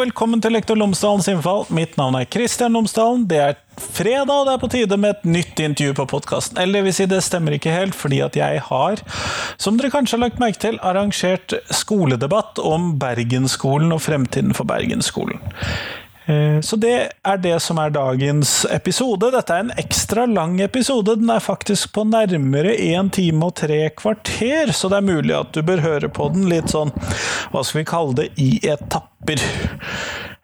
velkommen til Lektor Lomsdalens innfall. Mitt navn er Kristian Lomsdalen. Det er fredag, og det er på tide med et nytt intervju på podkasten. Eller det vil si, det stemmer ikke helt, fordi at jeg har, som dere kanskje har lagt merke til, arrangert skoledebatt om Bergensskolen og fremtiden for Bergensskolen. Eh, Så det er det som er dagens episode. Dette er en ekstra lang episode. Den er faktisk på nærmere én time og tre kvarter, så det er mulig at du bør høre på den litt sånn, hva skal vi kalle det, i etapper.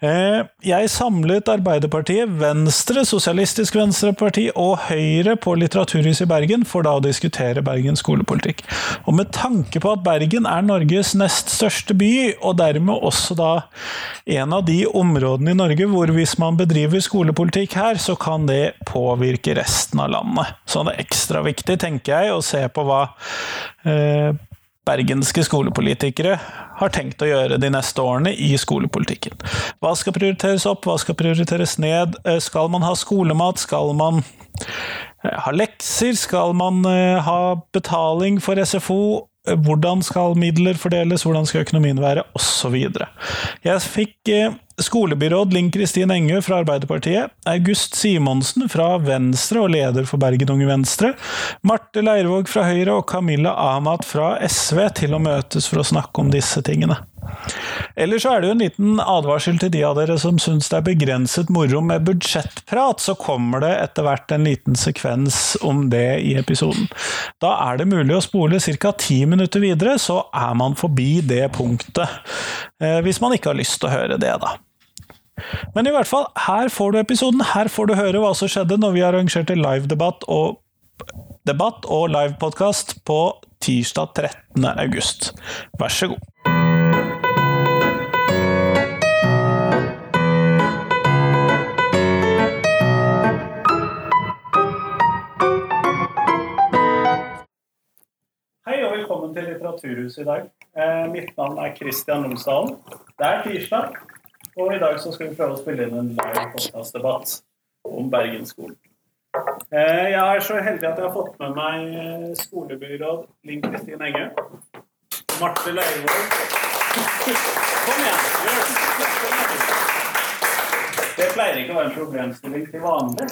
Eh, Jeg samlet Arbeiderpartiet, Venstre, Sosialistisk Venstreparti og Høyre på Litteraturhuset i Bergen for da å diskutere Bergens skolepolitikk. Og med tanke på at Bergen er Norges nest største by, og dermed også da en av de områdene i Norge hvor hvis man bedriver skolepolitikk her, så kan det påvirke resten av landet. Så det er ekstra viktig, tenker jeg, å se på hva eh, bergenske skolepolitikere har tenkt å gjøre de neste årene i skolepolitikken. Hva skal prioriteres opp, hva skal prioriteres ned? Eh, Skal man ha skolemat? Skal man eh, ha lekser? Skal man eh, ha betaling for SFO? Hvordan skal midler fordeles? Hvordan skal økonomien være? Videre. Jeg fikk skolebyråd Linn Kristin Engø fra Arbeiderpartiet, August Simonsen fra Venstre og leder for Bergen Unge Venstre, Marte Leirvåg fra Høyre og Camilla Ahmad fra SV til å møtes for å snakke om disse tingene. Ellers er det jo en liten advarsel til de av dere som syns det er begrenset moro med budsjettprat, så kommer det etter hvert en liten sekvens om det i episoden. Da er det mulig å spole ca. ti minutter videre, så er man forbi det punktet. Eh, Hvis man ikke har lyst til å høre det, da. Men i hvert fall, her får du episoden. Her får du høre hva som skjedde når vi arrangerte livedebatt og debatt og livepodkast på tirsdag 13. august. Vær så god. Hei og velkommen til Litteraturhuset i dag. Eh, mitt navn er Kristian Lomsdalen. Det er tirsdag, og i dag så skal vi prøve å spille inn en live podkastdebatt om Bergensskolen. Eh, jeg er så heldig at jeg har fått med meg eh, skolebyråd Linn Kristin Enge. Marte Leirvoll. Kom igjen! Det pleier ikke å være en problemstilling til vanlig.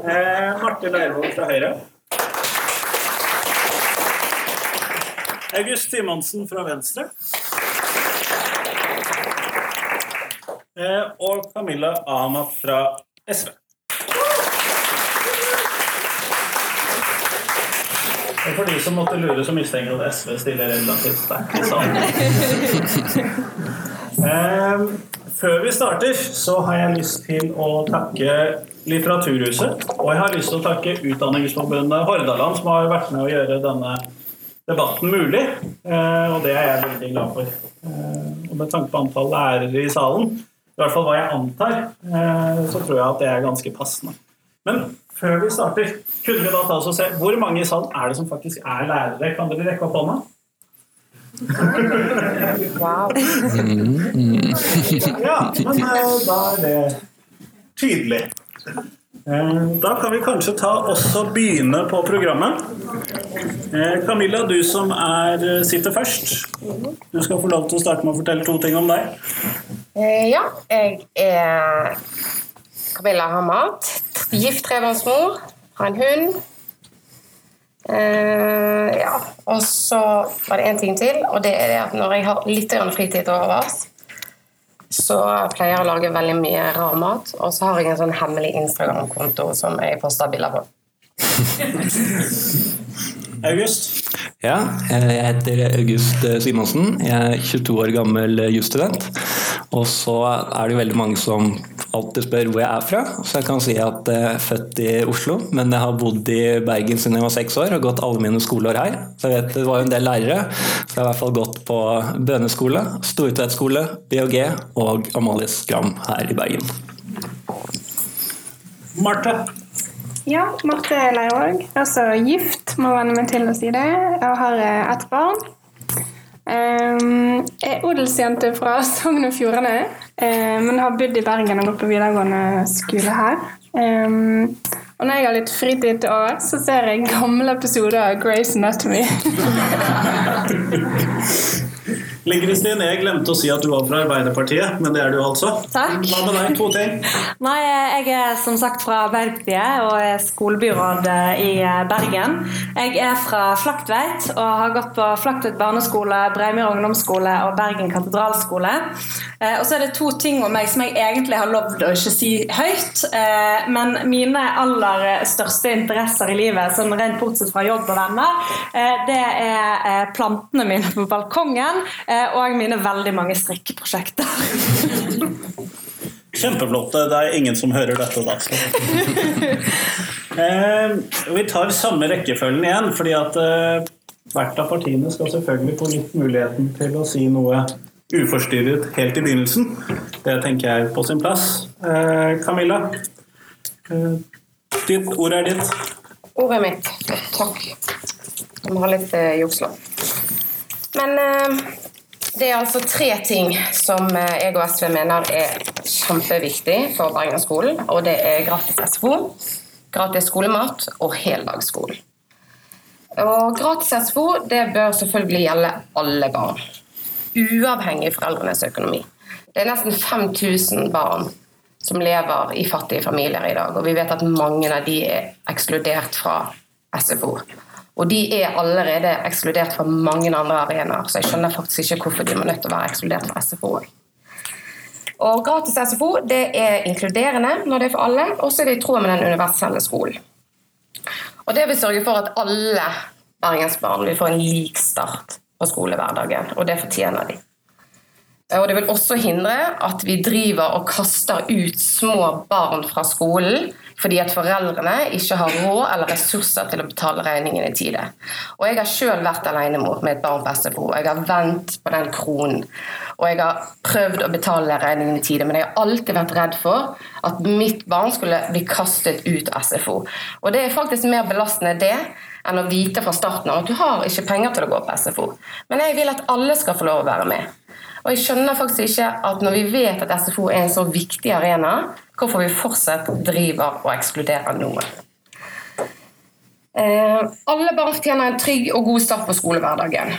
Eh, Marte Leirvoll fra Høyre. August Simonsen fra Venstre. Eh, og Camilla Ahmad fra SV. Og for de som måtte lure, så mistenker at SV stiller relativt sterkt i salen. Eh, før vi starter, så har jeg lyst til å takke Litteraturhuset. Og jeg har lyst til å takke Utdanningsforbundet Hordaland, som har vært med å gjøre denne debatten mulig. Eh, og det er jeg veldig glad for. Eh, og med tanke på antall lærere i salen, i hvert fall hva jeg antar, eh, så tror jeg at det er ganske passende. Men før vi starter, kunne vi da ta oss og se hvor mange i salen er det som faktisk er lærere? Kan dere rekke opp hånda? Wow. Ja, men eh, da er det tydelig. Eh, Da kan vi kanskje ta også begynne på programmet. Camilla, du som er, sitter først. Du skal få lov til å starte med å fortelle to ting om deg. Eh, Ja, jeg er Camilla Hamad. Gift trebarnsmor. Har en hund. Eh, ja, og så var det én ting til, og det er det at når jeg har litt fritid til overs, så pleier jeg å lage veldig mye rar mat. Og så har jeg en sånn hemmelig Instagram-konto som jeg poster bilder på. August. Ja, jeg heter August Simonsen. Jeg er 22 år gammel jusstudent. Og så er det jo veldig mange som alltid spør hvor jeg er fra. Så jeg kan si at jeg er født i Oslo, men jeg har bodd i Bergen siden jeg var seks år og gått alle mine skoleår her. Så jeg vet det var jo en del lærere. Så jeg har i hvert fall gått på bønneskole, Stortvedt BHG og Amalie Skram her i Bergen. Marte. Ja, Marte Leirvåg. Altså gift, må venne meg til å si det. Jeg har eh, ett barn. Jeg er odelsjente fra Sogn og Fjordane, eh, men har bodd i Bergen og gått på videregående skole her. Um, og når jeg har litt fritid til overs, så ser jeg gamle episoder av Grace Anatomy. Linn Kristin, jeg glemte å si at du var fra Arbeiderpartiet, men det er du altså. Takk. Hva med deg? To ting. Nei, jeg er som sagt fra Arbeiderpartiet og er skolebyråd i Bergen. Jeg er fra Flaktveit og har gått på Flaktveit barneskole, Breimyr ungdomsskole og Bergen katedralskole. Eh, og så er det to ting om meg som jeg egentlig har lovd å ikke si høyt. eh, Men mine aller største interesser i livet, sånn rent bortsett fra jobb og venner, eh, det er eh, plantene mine på balkongen eh, og mine veldig mange strikkeprosjekter. Kjempeflott. Det er ingen som hører dette da. eh, vi tar samme rekkefølgen igjen, fordi at eh, hvert av partiene skal selvfølgelig få litt muligheten til å si noe uforstyrret helt i begynnelsen. Det tenker jeg er på sin plass. Eh, Camilla, eh, ditt ord er ditt. Ordet mitt. Takk. Jeg må ha litt eh. Men eh, det er altså tre ting som eh, jeg og SV mener er kjempeviktig for Bergensskolen. Og det er gratis SFO, gratis skolemat og heldagsskolen. Og gratis SFO det bør selvfølgelig gjelde alle barn. Uavhengig foreldrenes økonomi. Det er nesten 5000 barn som lever i fattige familier i dag, og vi vet at mange av de er ekskludert fra SFO. Og de er allerede ekskludert fra mange andre arenaer, så jeg skjønner faktisk ikke hvorfor de må nødt til å være ekskludert fra SFO. Og gratis SFO det er inkluderende når det er for alle, og så er det i tråd med den universelle skolen. Og det vil sørge for at alle bergensbarn vil få en lik start på skolehverdagen, og det fortjener de. Og det vil også hindre at vi driver og kaster ut små barn fra skolen fordi at foreldrene ikke har råd eller ressurser til å betale regningen i tide. Og jeg har sjøl vært alenemor med et barn på SFO. og Jeg har vent på den kronen. Og jeg har prøvd å betale regningen i tide, men jeg har alltid vært redd for at mitt barn skulle bli kastet ut av SFO. Og det er faktisk mer belastende det enn å vite fra starten av at du har ikke penger til å gå på SFO. Men jeg vil at alle skal få lov å være med. Og jeg skjønner faktisk ikke at når vi vet at SFO er en så viktig arena, hvorfor vi fortsatt driver og ekskluderer noen. Eh, alle barn fortjener en trygg og god start på skolehverdagen.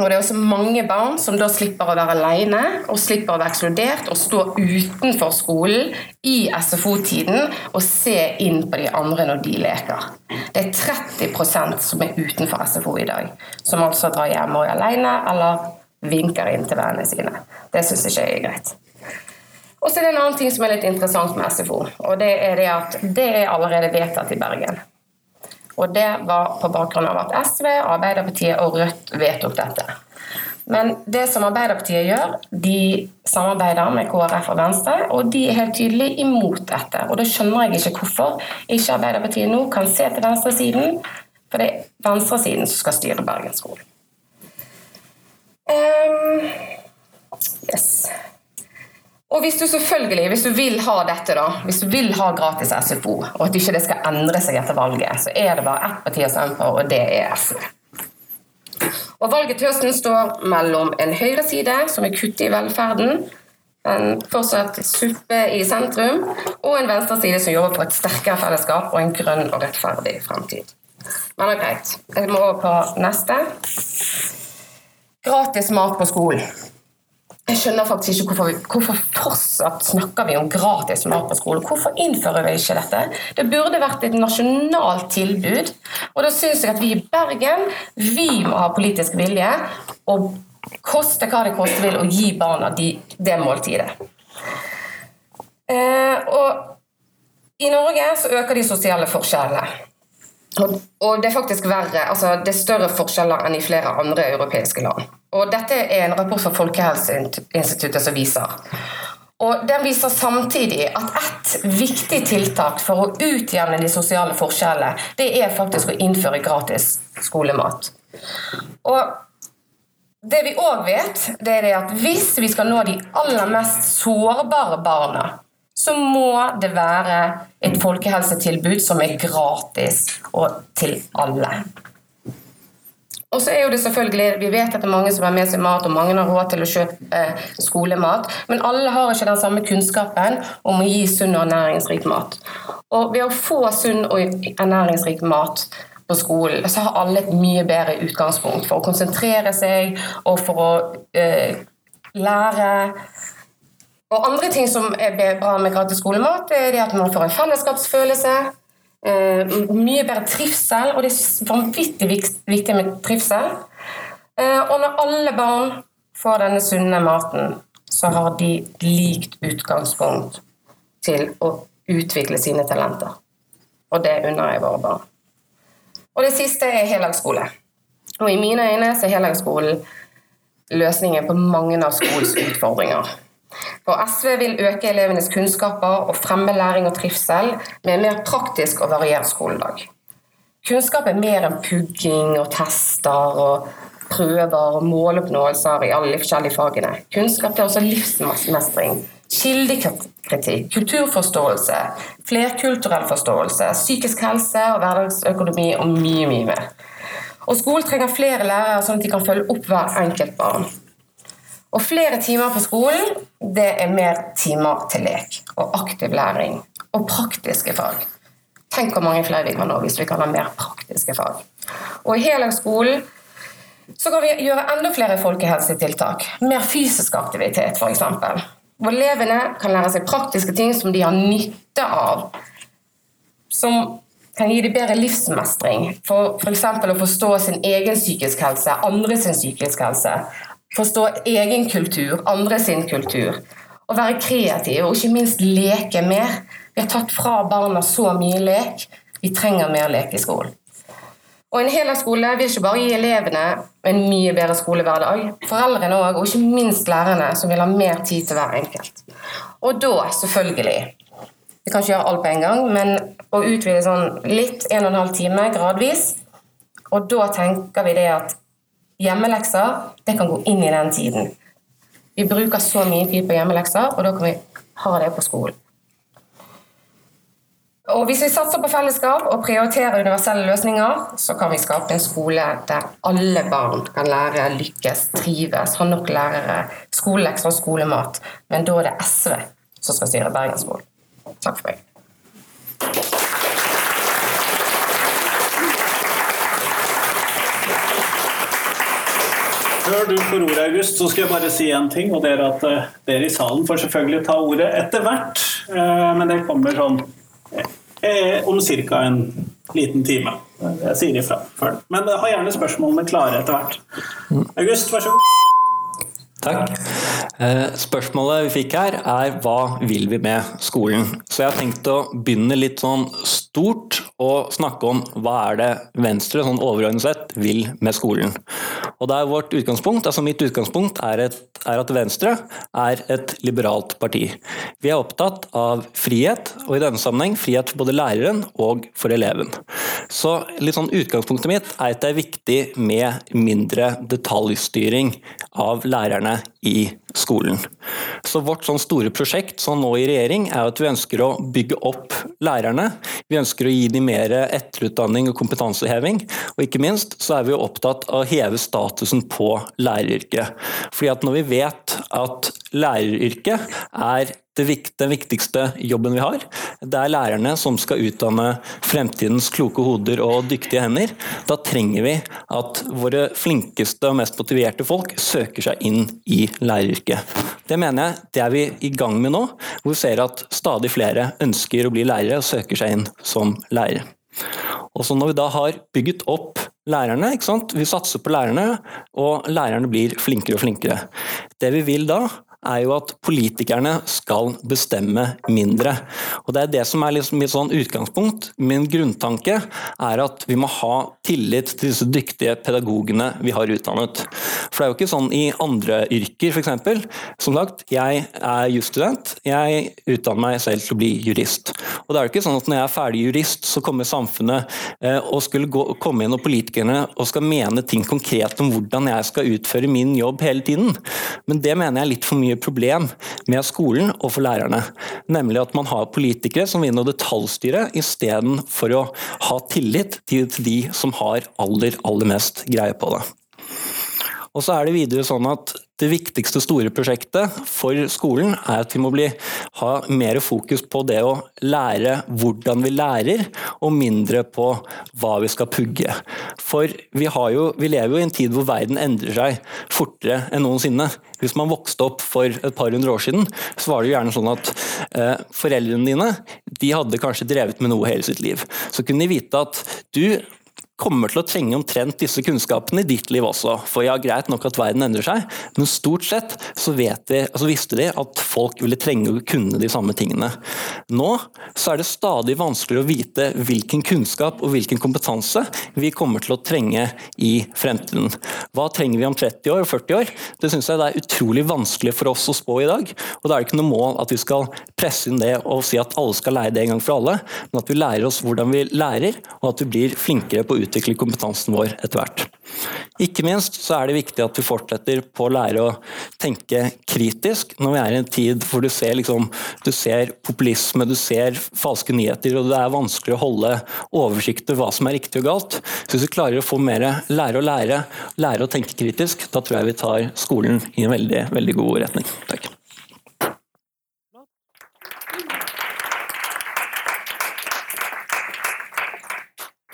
Og det er også mange barn som da slipper å være alene og slipper å være ekskludert og stå utenfor skolen i SFO-tiden og se inn på de andre når de leker. Det er 30% som er utenfor SFO i dag, som altså drar hjem og er alene eller vinker inn til vennene sine. Det syns ikke jeg er greit. Og så er det en annen ting som er litt interessant med SFO, og det er det at det er allerede vedtatt i Bergen. Og det var på bakgrunn av at SV, Arbeiderpartiet og Rødt vedtok dette. Men det som Arbeiderpartiet gjør, de samarbeider med KrF og Venstre, og de er helt tydelig imot dette. Og da skjønner jeg ikke hvorfor ikke Arbeiderpartiet nå kan se til venstresiden, for det er venstresiden som skal styre Bergensskolen. Um, yes. Og hvis du selvfølgelig, hvis du vil ha dette, da, hvis du vil ha gratis SFO, og at ikke det skal endre seg etter valget, så er det bare ett parti å stemme på, og det er SV. Og Valget til høsten står mellom en høyreside som vil kutte i velferden, en fortsatt suppe i sentrum, og en venstreside som jobber for et sterkere fellesskap og en grønn og rettferdig fremtid. Men det er greit. Jeg må over på neste. Gratis mat på skolen. Jeg skjønner faktisk ikke hvorfor, vi, hvorfor fortsatt snakker vi om gratis mat på skolen. Hvorfor innfører vi ikke dette? Det burde vært et nasjonalt tilbud. Og da syns jeg at vi i Bergen vi må ha politisk vilje og koste hva det koste vil å gi barna de, det måltidet. Eh, og i Norge så øker de sosiale forskjellene. Og det er faktisk verre, altså det er større forskjeller enn i flere andre europeiske land. Og Dette er en rapport fra Folkehelseinstituttet som viser. Og Den viser samtidig at ett viktig tiltak for å utjevne de sosiale forskjellene, det er faktisk å innføre gratis skolemat. Og det vi òg vet, det er at hvis vi skal nå de aller mest sårbare barna, så må det være et folkehelsetilbud som er gratis og til alle. Og så er jo det selvfølgelig, Vi vet at det er mange som har med seg mat, og mange har råd til å kjøpe eh, skolemat, men alle har ikke den samme kunnskapen om å gi sunn og ernæringsrik mat. Og ved å få sunn og ernæringsrik mat på skolen, så har alle et mye bedre utgangspunkt for å konsentrere seg og for å eh, lære. Og andre ting som er bra med gratis skolemat, er at man får en fellesskapsfølelse. Eh, mye bedre trivsel, og det er vanvittig viktig med trivsel. Eh, og når alle barn får denne sunne maten, så har de likt utgangspunkt til å utvikle sine talenter. Og det unner jeg våre barn. Og det siste er heldagsskole. Og i mine øyne så er heldagsskolen løsningen på mange av skolens utfordringer. For SV vil øke elevenes kunnskaper og fremme læring og trivsel med en mer praktisk og variert skoledag. Kunnskap er mer enn pugging og tester og prøver og måloppnåelser i alle de forskjellige fagene. Kunnskap er også livsmestring, kildekritikk, kulturforståelse, flerkulturell forståelse, psykisk helse og hverdagsøkonomi og mye, mye mer. Og Skolen trenger flere lærere, sånn at de kan følge opp hver enkelt barn. Og Flere timer på skolen det er mer timer til lek og aktiv læring og praktiske fag. Tenk hvor mange flere vi kan nå hvis vi kan ha mer praktiske fag. Og I heldagsskolen så kan vi gjøre enda flere folkehelsetiltak. Mer fysisk aktivitet, f.eks. Hvor elevene kan lære seg praktiske ting som de har nytte av. Som kan gi dem bedre livsmestring. For f.eks. å forstå sin egen psykisk helse, andre sin psykisk helse. Forstå egen kultur, andre sin kultur. Å være kreativ og ikke minst leke mer. Vi har tatt fra barna så mye lek. Vi trenger mer lek i skolen. Og En heldagsskole vil ikke bare gi elevene en mye bedre skolehverdag, foreldrene òg, og ikke minst lærerne, som vil ha mer tid til hver enkelt. Og da, selvfølgelig Vi kan ikke gjøre alt på en gang, men å utvide sånn litt, en og en halv time gradvis. Og da tenker vi det at hjemmelekser det kan gå inn i den tiden. Vi bruker så mye tid på hjemmelekser, og da kan vi ha det på skolen. Og Hvis vi satser på fellesskap og prioriterer universelle løsninger, så kan vi skape en skole der alle barn kan lære, lykkes, trives, ha nok lærere, skolelekser og skolemat. Men da er det SV som skal styre Bergensskolen. Takk for meg. Før du får ordet, August, så skal jeg bare si en ting. og det er at uh, Dere i salen får selvfølgelig ta ordet etter hvert, uh, men det kommer sånn Eh, om ca. en liten time. Jeg sier ifra før. Men ha gjerne spørsmålene klare etter hvert. August, vær så god. Takk. Eh, spørsmålet vi fikk her er hva vil vi med skolen? Så jeg har tenkt å begynne litt sånn stort og snakke om hva er det Venstre sånn overordnet sett vil med skolen. Og det er vårt utgangspunkt, altså Mitt utgangspunkt er, et, er, at Venstre er et liberalt parti. Vi er opptatt av frihet, og i denne sammenheng frihet for både læreren og for eleven. Så litt sånn Utgangspunktet mitt er at det er viktig med mindre detaljstyring av lærerne i skolen. Så Vårt sånn store prosjekt sånn nå i regjering er at vi ønsker å bygge opp lærerne. Vi ønsker å gi dem mer etterutdanning og kompetanseheving. Og ikke minst så er vi opptatt av å heve statusen på læreryrket. Fordi at når vi vet at læreryrket er den viktigste jobben vi har. Det er lærerne som skal utdanne fremtidens kloke hoder og dyktige hender. Da trenger vi at våre flinkeste og mest motiverte folk søker seg inn i læreryrket. Det mener jeg det er vi i gang med nå, hvor vi ser at stadig flere ønsker å bli lærere og søker seg inn som lærere. Og så Når vi da har bygget opp lærerne, ikke sant? vi satser på lærerne, og lærerne blir flinkere og flinkere. Det vi vil da, er jo at politikerne skal bestemme mindre. Og Det er det som er liksom mitt sånn utgangspunkt. Min grunntanke er at vi må ha tillit til disse dyktige pedagogene vi har utdannet. For det er jo ikke sånn i andre yrker, f.eks. Som sagt, jeg er jusstudent. Jeg utdanner meg selv til å bli jurist. Og det er jo ikke sånn at når jeg er ferdig jurist, så kommer samfunnet eh, og skulle gå, komme inn og politikerne og skal mene ting konkret om hvordan jeg skal utføre min jobb hele tiden. Men det mener jeg er litt for mye mye problem med skolen og for lærerne. Nemlig at man har politikere som vil inn og detaljstyre, istedenfor å ha tillit til de som har aller, aller mest greie på det. Og så er det videre sånn at det viktigste store prosjektet for skolen er at vi må bli, ha mer fokus på det å lære hvordan vi lærer, og mindre på hva vi skal pugge. For vi, jo, vi lever jo i en tid hvor verden endrer seg fortere enn noensinne. Hvis man vokste opp for et par hundre år siden, så var det jo gjerne sånn at eh, foreldrene dine de hadde kanskje drevet med noe hele sitt liv. Så kunne de vite at du kommer til å trenge omtrent disse kunnskapene i ditt liv også. For ja, greit nok at verden endrer seg, men stort sett så de, altså visste de at folk ville trenge å kunne de samme tingene. Nå så er det stadig vanskeligere å vite hvilken kunnskap og hvilken kompetanse vi kommer til å trenge i fremtiden. Hva trenger vi om 30 år og 40 år? Det syns jeg det er utrolig vanskelig for oss å spå i dag. Og da er det ikke noe mål at vi skal presse inn det og si at alle skal lære det en gang for alle, men at vi lærer oss hvordan vi lærer, og at vi blir flinkere på å utvikle kompetansen vår etter hvert. Ikke minst så er det viktig at vi fortsetter på å lære å tenke kritisk når vi er i en tid hvor du ser, liksom, du ser populisme, du ser falske nyheter, og det er vanskelig å holde oversikt over hva som er riktig og galt. Så hvis vi klarer å få mer lære å lære, lære å tenke kritisk, da tror jeg vi tar skolen i en veldig, veldig god retning. Takk.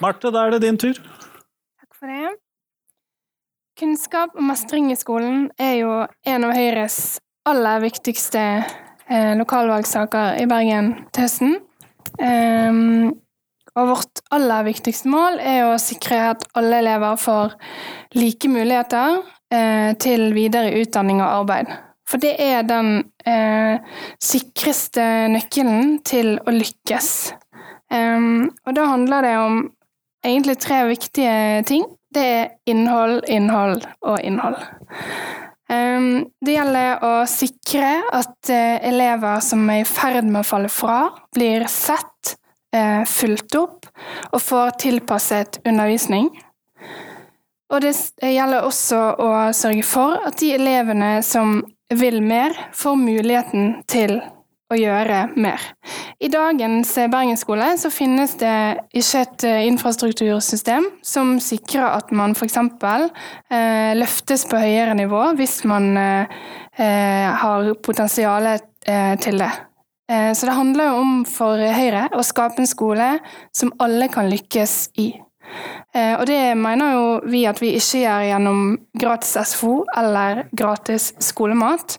Marte, da er det din tur. Takk for det. Kunnskap og mestring i skolen er jo en av Høyres aller viktigste eh, lokalvalgsaker i Bergen til høsten. Um, og vårt aller viktigste mål er å sikre at alle elever får like muligheter eh, til videre utdanning og arbeid. For det er den eh, sikreste nøkkelen til å lykkes. Um, og da handler det om egentlig tre viktige ting. Det er innhold, innhold og innhold. Ehm, det gjelder å sikre at eh, elever som er i ferd med å falle fra, blir sett, eh, fulgt opp og får tilpasset undervisning. Og det gjelder også å sørge for at de elevene som vil mer, får muligheten til å gjøre mer. I dagens Bergensskole så finnes det ikke et eh, infrastruktursystem som sikrer at man f.eks. Eh, løftes på høyere nivå hvis man eh, eh har potensial eh, til det. Eh, så det handler jo om for Høyre å skape en skole som alle kan lykkes i. Eh, og det mener jo vi at vi ikke gjør gjennom gratis SFO eller gratis skolemat,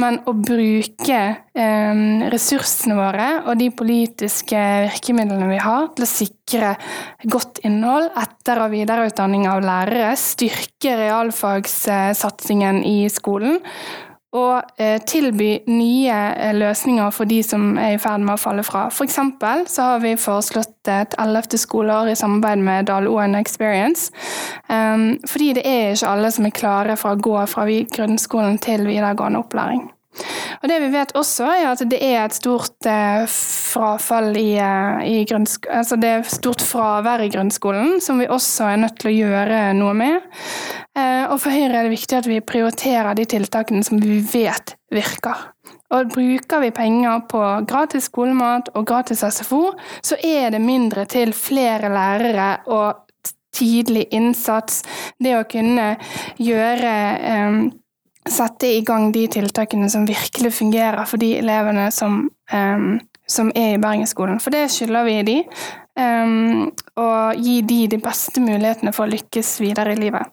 men å bruke eh, ressursene våre og de politiske virkemidlene vi har til å sikre godt innhold, etter- og videreutdanning av lærere, styrke realfagssatsingen i skolen og eh, tilby nye eh, løsninger for de som er i ferd med å falle fra. For så har vi foreslått et ellevte skoleår i samarbeid med Dal ON Experience. Um, fordi det er ikke alle som er klare for å gå fra grunnskolen til videregående opplæring. Og det vi vet også, er at det er et stort eh, frafall i, eh, i Altså det er stort fravær i grunnskolen, som vi også er nødt til å gjøre noe med. Eh, og for Høyre er det viktig at vi prioriterer de tiltakene som vi vet virker. Og bruker vi penger på gratis skolemat og gratis SFO, så er det mindre til flere lærere og tidlig innsats. Det å kunne gjøre sette i gang de tiltakene som virkelig fungerer for de elevene som, um, som er i Bergensskolen. For det skylder vi de. Um, og gi de de beste mulighetene for å lykkes videre i livet.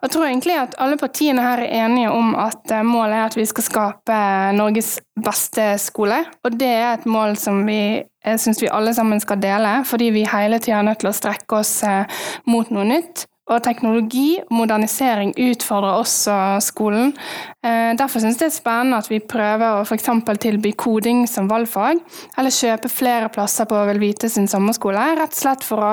Jeg tror egentlig at alle partiene her er enige om at eh, målet er at vi skal skape Norges beste skole. Og det er et mål som vi syns vi alle sammen skal dele, fordi vi hele tida er nødt til å strekke oss eh, mot noe nytt. Og teknologi og modernisering utfordrer også skolen. Eh, derfor synes det er spennende at vi prøver å f.eks. tilby koding som valgfag, eller kjøpe flere plasser på Velvite sin sommerskole, rett og slett for å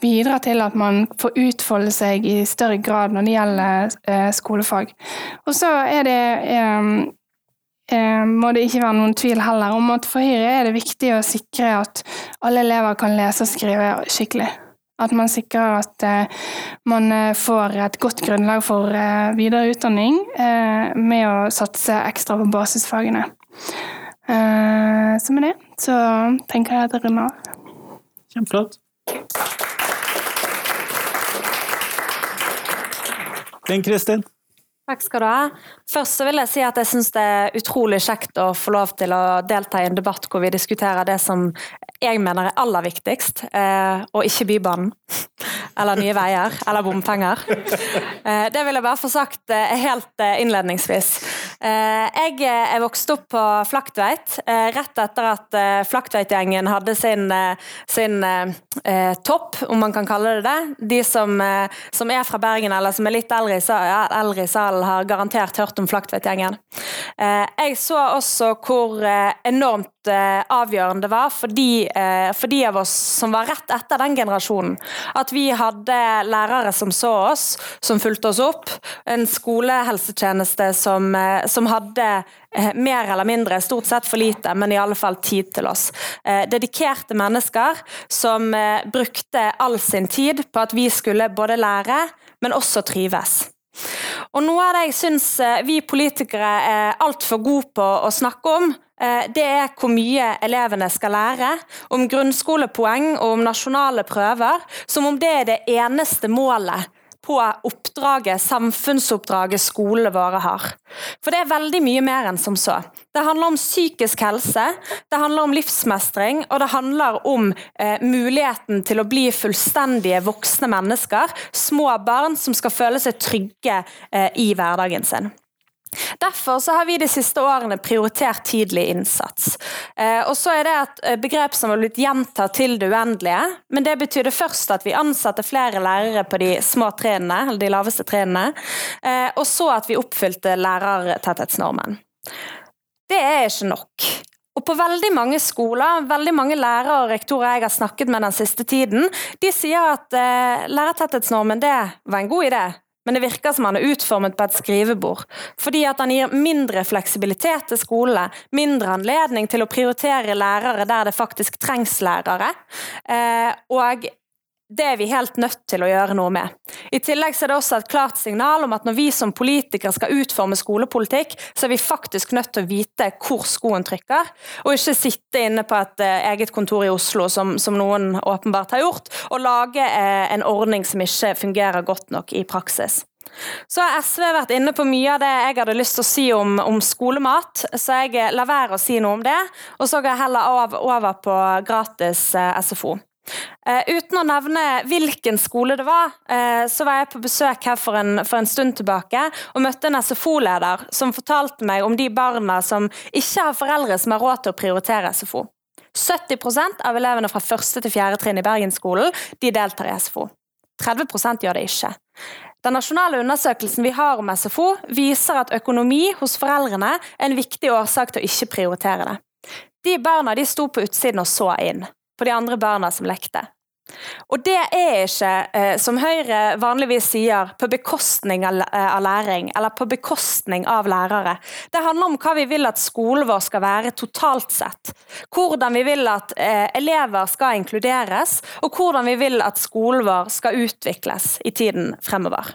bidra til at man får utfolde seg i større grad når det gjelder eh, skolefag. Og så er det eh, må det ikke være noen tvil heller om at for Høyre er det viktig å sikre at alle elever kan lese og skrive skikkelig. At man sikrer at eh, man eh, får et godt grunnlag for eh, videre utdanning med å satse ekstra på basisfagene. Så med det så tenker jeg at jeg runder av. Kjempeflott. Linn Kristin. Takk skal du ha. Først vil jeg si at jeg syns det er utrolig kjekt å få lov til å delta i en debatt hvor vi diskuterer det som jeg mener er aller viktigst, eh, og ikke Bybanen. Eller Nye Veier, eller bompenger. Eh, det vil jeg bare få sagt eh, helt eh, innledningsvis. Eh, jeg er vokst opp på Flaktveit, eh, rett etter at eh, Flaktveit-gjengen hadde sin, eh, sin eh, eh, topp, om man kan kalle det det. De som, eh, som er fra Bergen, eller som er litt eldre i, eldre i salen, har garantert hørt om Flaktveit-gjengen. Eh, jeg så også hvor eh, enormt eh, avgjørende det var for de, eh, for de av oss som var rett etter den generasjonen, at vi hadde lærere som så oss, som fulgte oss opp, en skolehelsetjeneste som, eh, som hadde eh, mer eller mindre, stort sett for lite, men i alle fall tid til oss. Eh, dedikerte mennesker som eh, brukte all sin tid på at vi skulle både lære, men også trives. Og noe av det jeg syns vi politikere er altfor gode på å snakke om, det er hvor mye elevene skal lære, om grunnskolepoeng og om nasjonale prøver, som om det er det eneste målet på oppdraget, samfunnsoppdraget skolene våre har. For det er veldig mye mer enn som så. Det handler om psykisk helse, det handler om livsmestring, og det handler om eh, muligheten til å bli fullstendige voksne mennesker, små barn som skal føle seg trygge eh, i hverdagen sin. Derfor har vi de siste årene prioritert tidlig innsats. Eh, og så er det et eh, begrep som har blitt gjentatt til det uendelige, men det betydde først at vi ansatte flere lærere på de små trinnene, eller de laveste trinnene, eh, og så at vi oppfylte lærertetthetsnormen. Det er ikke nok. Og på veldig mange skoler, veldig mange lærere og rektorer jeg har snakket med den siste tiden, de sier at lærertetthetsnormen det var en god idé, men det virker som han er utformet på et skrivebord. Fordi at han gir mindre fleksibilitet til skolene, mindre anledning til å prioritere lærere der det faktisk trengs lærere. Eh, og det er vi helt nødt til å gjøre noe med. I tillegg er det også et klart signal om at når vi som politikere skal utforme skolepolitikk, så er vi faktisk nødt til å vite hvor skoen trykker, og ikke sitte inne på et eh, eget kontor i Oslo, som, som noen åpenbart har gjort, og lage eh, en ordning som ikke fungerer godt nok i praksis. Så har SV vært inne på mye av det jeg hadde lyst til å si om, om skolemat, så jeg eh, lar være å si noe om det, og så går jeg heller over på gratis SFO. Eh, uten å nevne hvilken skole det var, eh, så var jeg på besøk her for en, for en stund tilbake og møtte en SFO-leder som fortalte meg om de barna som ikke har foreldre som har råd til å prioritere SFO. 70% av elevene fra første til fjerde trinn i Bergensskolen de deltar i SFO. 30% gjør det ikke. Den nasjonale undersøkelsen vi har om SFO, viser at økonomi hos foreldrene er en viktig årsak til å ikke prioritere det. De barna de sto på utsiden og så inn på de andre barna som lekte. Og det er ikke, eh, som Høyre vanligvis sier, på bekostning av eh, læring, eller på bekostning av lærere. Det handler om hva vi vil at skolen vår skal være totalt sett. Hvordan vi vil at eh, elever skal inkluderes, og hvordan vi vil at skolen vår skal utvikles i tiden fremover.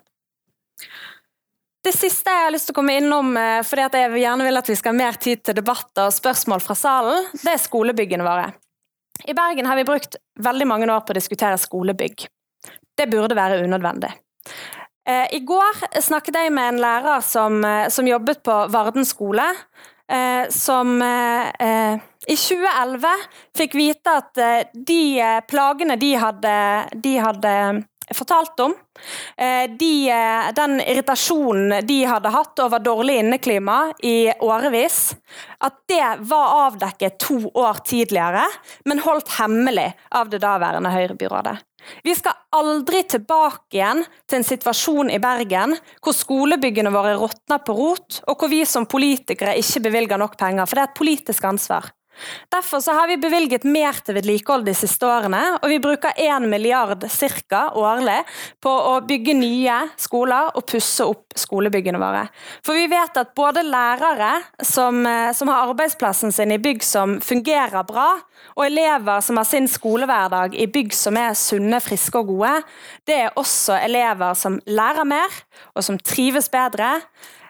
Det siste jeg har lyst til å komme innom, fordi jeg gjerne vil at vi skal ha mer tid til debatter og spørsmål fra salen, det er skolebyggene våre. I Bergen har vi brukt veldig mange år på å diskutere skolebygg. Det burde være unødvendig. Eh, I går snakket jeg med en lærer som, eh, som jobbet på Varden skole, eh, som i 2011 fikk vite at de plagene de hadde, de hadde fortalt om, eh, de, eh, den irritasjonen de hadde hatt over dårlig inneklima i årevis, at det var avdekket to år tidligere, men holdt hemmelig av det daværende Høyre-byrådet. Vi skal aldri tilbake igjen til en situasjon i Bergen hvor skolebyggene våre råtner på rot, og hvor vi som politikere ikke bevilger nok penger, for det er et politisk ansvar. Derfor har vi bevilget mer til vedlikehold de siste årene, og vi bruker 1 milliard cirka årlig på å bygge nye skoler og pusse opp skolebyggene våre. For vi vet at både lærere som, eh, som har arbeidsplassen sin i bygg som fungerer bra, og elever som har sin skolehverdag i bygg som er sunne, friske og gode, det er også elever som lærer mer, og som trives bedre,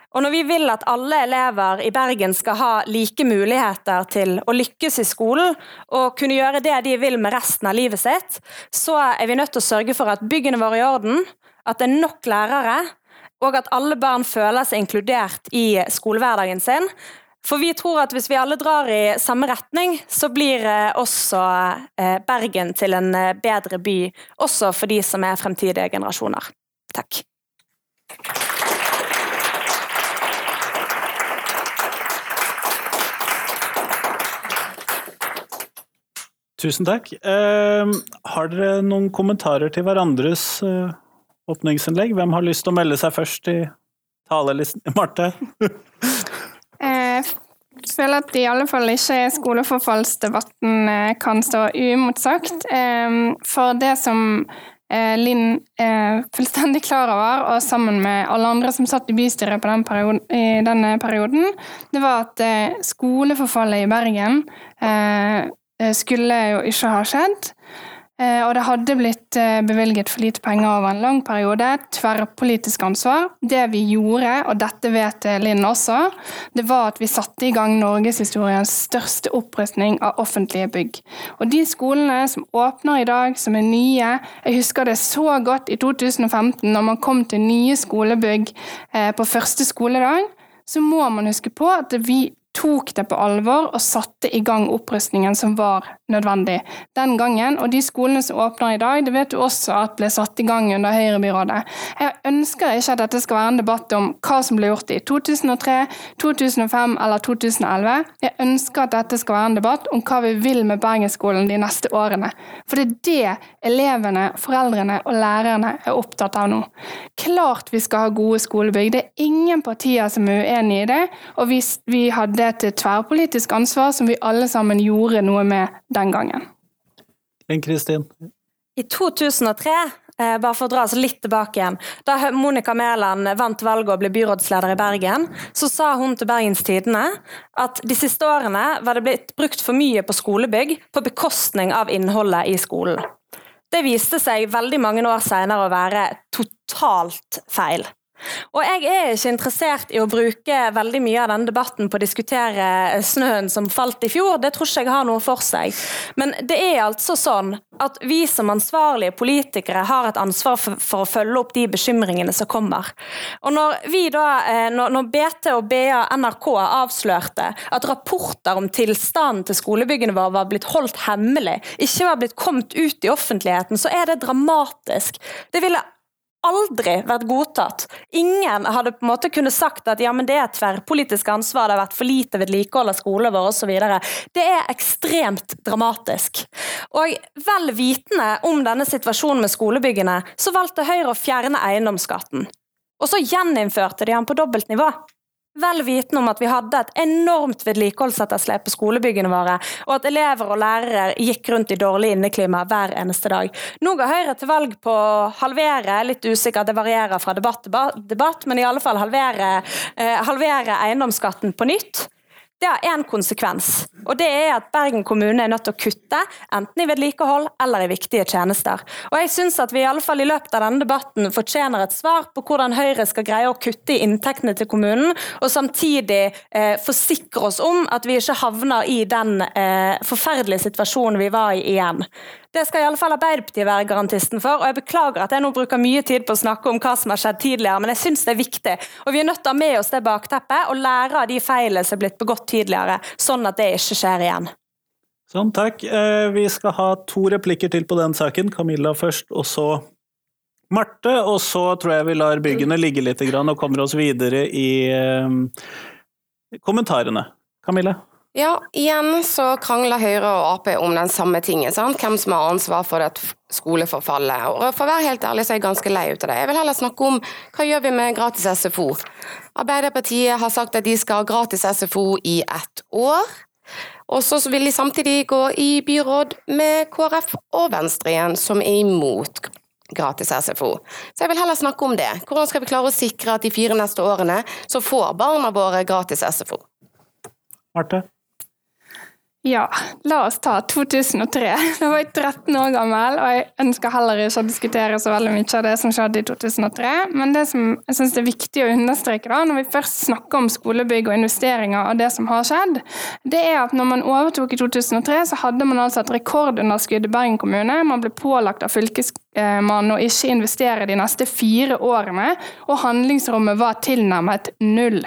og når vi vil at alle elever i Bergen skal ha like muligheter til å lykkes i skolen og kunne gjøre det de vil med resten av livet sitt, så er vi nødt til å sørge for at byggene våre er i orden, at det er nok lærere, og at alle barn føler seg inkludert i skolehverdagen sin. For vi tror at hvis vi alle drar i samme retning, så blir eh, også eh, Bergen til en eh, bedre by, også for de som er fremtidige generasjoner. Takk. Tusen takk. Eh, har dere noen kommentarer til hverandres eh, åpningsinnlegg? Hvem har lyst til å melde seg først i talelisten? Marte? Jeg føler at i alle fall ikke skoleforfallsdebatten eh, kan stå uimotsagt. Eh, For det som eh, Linn er fullstendig klar over, og sammen med alle andre som satt i bystyret den perioden, i denne perioden, det var at eh, skoleforfallet i Bergen eh, skulle jo ikke ha skjedd. Eh, Og det hadde blitt eh, bevilget for lite penger over en lang periode. Tverrpolitisk ansvar. Det vi gjorde, og dette vet Linn også, det var at vi satte i gang norgeshistoriens største opprustning av offentlige bygg. Og de skolene som åpner i dag, som er nye Jeg husker det så godt i 2015, når man kom til nye skolebygg eh, på første skoledag. Så må man huske på at vi tok det på alvor og satte i gang opprustningen som var nødvendig den gangen. Og de skolene som åpner i dag, det vet du også at ble satt i gang under Høyrebyrådet. Jeg ønsker ikke at dette skal være en debatt om hva som ble gjort i 2003, 2005 eller 2011. Jeg ønsker at dette skal være en debatt om hva vi vil med Bergensskolen de neste årene. For det er det elevene, foreldrene og lærerne er opptatt av nå. Klart vi skal ha gode skolebygg. Det er ingen partier som er uenig i det. og vi, vi hadde et tverrpolitisk ansvar som vi alle sammen gjorde noe med den gangen. Kristin? I 2003, eh, bare for å dra oss litt tilbake igjen, da Monica Mæland vant valget og ble byrådsleder i Bergen, så sa hun til Bergens Tidende at de siste årene var det blitt brukt for mye på skolebygg på bekostning av innholdet i skolen. Det viste seg veldig mange år senere å være totalt feil. Og jeg er ikke interessert i å bruke veldig mye av denne debatten på å diskutere snøen som falt i fjor, det tror ikke jeg har noe for seg. Men det er altså sånn at vi som ansvarlige politikere har et ansvar for, for å følge opp de bekymringene som kommer. Og når vi da, eh, når, når BT og BA NRK avslørte at rapporter om tilstanden til skolebyggene våre var blitt holdt hemmelig, ikke var blitt kommet ut i offentligheten, så er det dramatisk. Det ville aldri vært godtatt. Ingen hadde på en måte kunnet sagt at ja, men det er tverrpolitisk ansvar, det har vært for lite vedlikehold av skolen vår osv. Det er ekstremt dramatisk. Og vel vitende om denne situasjonen med skolebyggene, så valgte Høyre å fjerne eiendomsskatten. Og så gjeninnførte de den på dobbelt nivå. Vel vitende om at vi hadde et enormt vedlikeholdsetterslep på skolebyggene våre, og at elever og lærere gikk rundt i dårlig inneklima hver eneste dag. Nå går Høyre til valg på å halvere, litt usikkert, det varierer fra debatt til debatt, men i alle fall halvere, eh, halvere eiendomsskatten på nytt. Det har én konsekvens, og det er at Bergen kommune er nødt til å kutte, enten i vedlikehold eller i viktige tjenester. Og jeg syns at vi i alle fall i løpet av denne debatten fortjener et svar på hvordan Høyre skal greie å kutte i inntektene til kommunen, og samtidig eh, forsikre oss om at vi ikke havner i den eh, forferdelige situasjonen vi var i igjen. Det skal i alle fall Arbeiderpartiet være garantisten for. og Jeg beklager at jeg nå bruker mye tid på å snakke om hva som har skjedd tidligere, men jeg syns det er viktig. Og Vi er nødt til å ha med oss det bakteppet og lære av de feilene som er blitt begått tidligere, sånn at det ikke skjer igjen. Sånn, takk. Eh, Vi skal ha to replikker til på den saken. Camilla først, og så Marte. Og så tror jeg vi lar byggene ligge litt og kommer oss videre i eh, kommentarene. Camilla? Ja, igjen så krangler Høyre og Ap om den samme tingen. Sant? Hvem som har ansvar for det skoleforfallet. Og For å være helt ærlig så er jeg ganske lei ut av det. Jeg vil heller snakke om hva gjør vi med gratis SFO. Arbeiderpartiet har sagt at de skal ha gratis SFO i ett år. Og så vil de samtidig gå i byråd med KrF og Venstre igjen, som er imot gratis SFO. Så jeg vil heller snakke om det. Hvordan skal vi klare å sikre at de fire neste årene så får barna våre gratis SFO? Marte? Ja, la oss ta 2003. Da var jeg 13 år gammel, og jeg ønsker heller ikke å diskutere så veldig mye av det som skjedde i 2003. Men det som jeg synes er viktig å understreke da, når vi først snakker om skolebygg og investeringer og det som har skjedd, det er at når man overtok i 2003, så hadde man altså et rekordunderskudd i Bergen kommune. Man ble pålagt av fylkes man å ikke investere de neste fire årene, og handlingsrommet var tilnærmet null.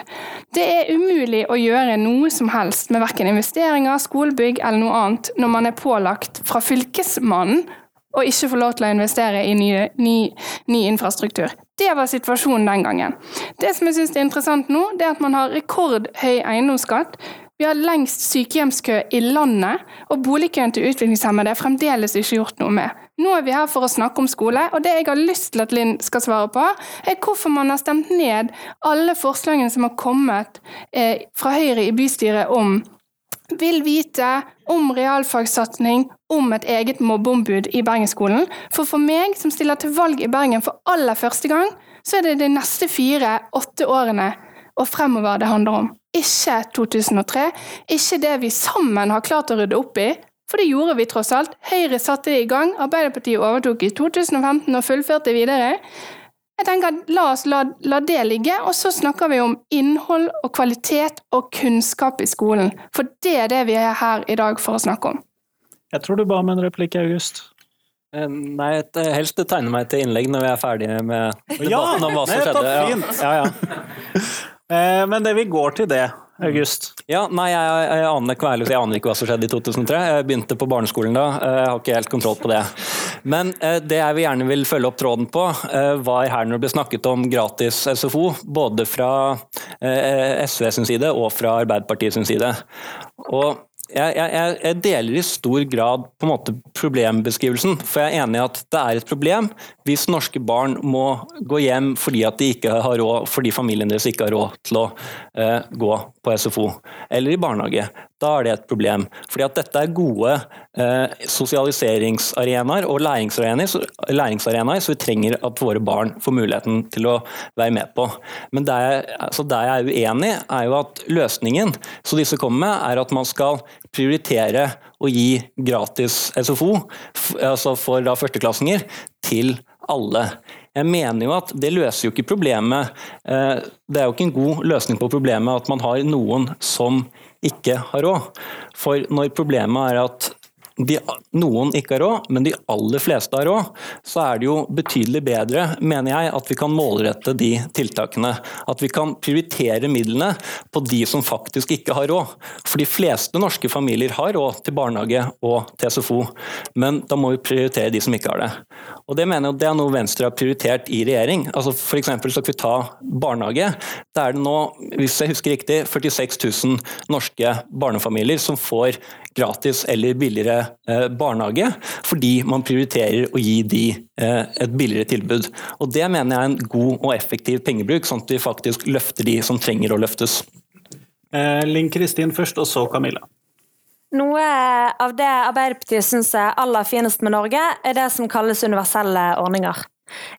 Det er umulig å gjøre noe som helst med verken investeringer, skolebygg eller noe annet når man er pålagt fra Fylkesmannen å ikke få lov til å investere i ny, ny, ny infrastruktur. Det var situasjonen den gangen. Det som jeg synes er interessant nå, det er at man har rekordhøy eiendomsskatt. Vi har lengst sykehjemskø i landet, og boligkøen til utviklingshemmede er fremdeles ikke gjort noe med. Nå er vi her for å snakke om skole, og det jeg har lyst til at Linn skal svare på, er hvorfor man har stemt ned alle forslagene som har kommet eh, fra Høyre i bystyret om vil vite om realfagssatsing, om et eget mobbeombud i Bergensskolen. For for meg, som stiller til valg i Bergen for aller første gang, så er det de neste fire-åtte årene og fremover det handler om. Ikke 2003, ikke det vi sammen har klart å rydde opp i, for det gjorde vi tross alt. Høyre satte det i gang, Arbeiderpartiet overtok i 2015 og fullførte videre. Jeg tenker La oss la, la, det ligge, og så snakker vi om innhold og kvalitet og kunnskap i skolen. For det er det vi er her i dag for å snakke om. Jeg tror du ba om en replikk, August. Eh, nei, helst tegne meg til innlegg når vi er ferdige med debatten ja, om hva som skjedde. Ja, fint. Ja, ja. Eh, men det vi går til det, August? Ja, nei, jeg, jeg, aner ikke, jeg aner ikke hva som skjedde i 2003. Jeg begynte på barneskolen da. Eh, jeg har ikke helt kontroll på det. Men det jeg vil gjerne vil følge opp tråden på, var her når det ble snakket om gratis SFO, både fra SV sin side og fra Arbeiderpartiet sin side. Og jeg, jeg, jeg, deler i stor grad på en måte problembeskrivelsen. For jeg er enig i at det er et problem hvis norske barn må gå hjem fordi at de ikke har råd, fordi familien deres ikke har råd til å eh, gå på SFO eller i barnehage. Da er det et problem. Fordi at dette er gode eh, sosialiseringsarenaer og læringsarenaer, så vi trenger at våre barn får muligheten til å være med på. Men der jeg, altså der jeg er uenig, er jo at løsningen som disse kommer med, er at man skal prioritere å gi gratis SFO altså for da førsteklassinger til alle. Jeg mener jo at Det løser jo ikke problemet. Eh, det er jo ikke en god løsning på problemet at man har noen som ikke har råd. For når problemet er at de, noen ikke har råd, men de aller fleste har råd, så er det jo betydelig bedre, mener jeg, at vi kan målrette de tiltakene. At vi kan prioritere midlene på de som faktisk ikke har råd. For de fleste norske familier har råd til barnehage og til SFO, men da må vi prioritere de som ikke har det. Og Det mener jeg det er noe Venstre har prioritert i regjering. Altså for så skal vi ta barnehage. Da er det nå, hvis jeg husker riktig, 46 000 norske barnefamilier som får gratis eller billigere eh, barnehage, fordi man prioriterer å gi de eh, et billigere tilbud. Og Det mener jeg er en god og effektiv pengebruk, sånn at vi faktisk løfter de som trenger å løftes. Eh, Linn Kristin først, og så Camilla. Noe av det Arbeiderpartiet syns er aller finest med Norge, er det som kalles universelle ordninger.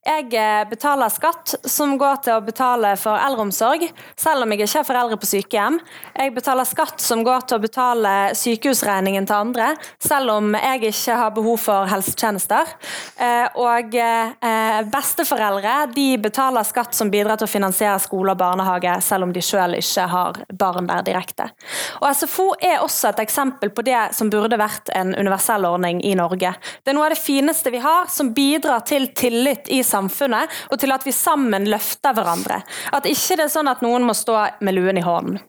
Jeg eh, betaler skatt som går til å betale for eldreomsorg, selv om jeg ikke har foreldre på sykehjem. Jeg betaler skatt som går til å betale sykehusregningen til andre, selv om jeg ikke har behov for helsetjenester. Eh, og eh, besteforeldre de betaler skatt som bidrar til å finansiere skole og barnehage, selv om de selv ikke har barn der direkte. Og SFO er også et eksempel på det som burde vært en universell ordning i Norge. Det er noe av det fineste vi har, som bidrar til tillit tillit i samfunnet, og til at vi sammen løfter hverandre. At ikke det er sånn at noen må stå med luen i hånden.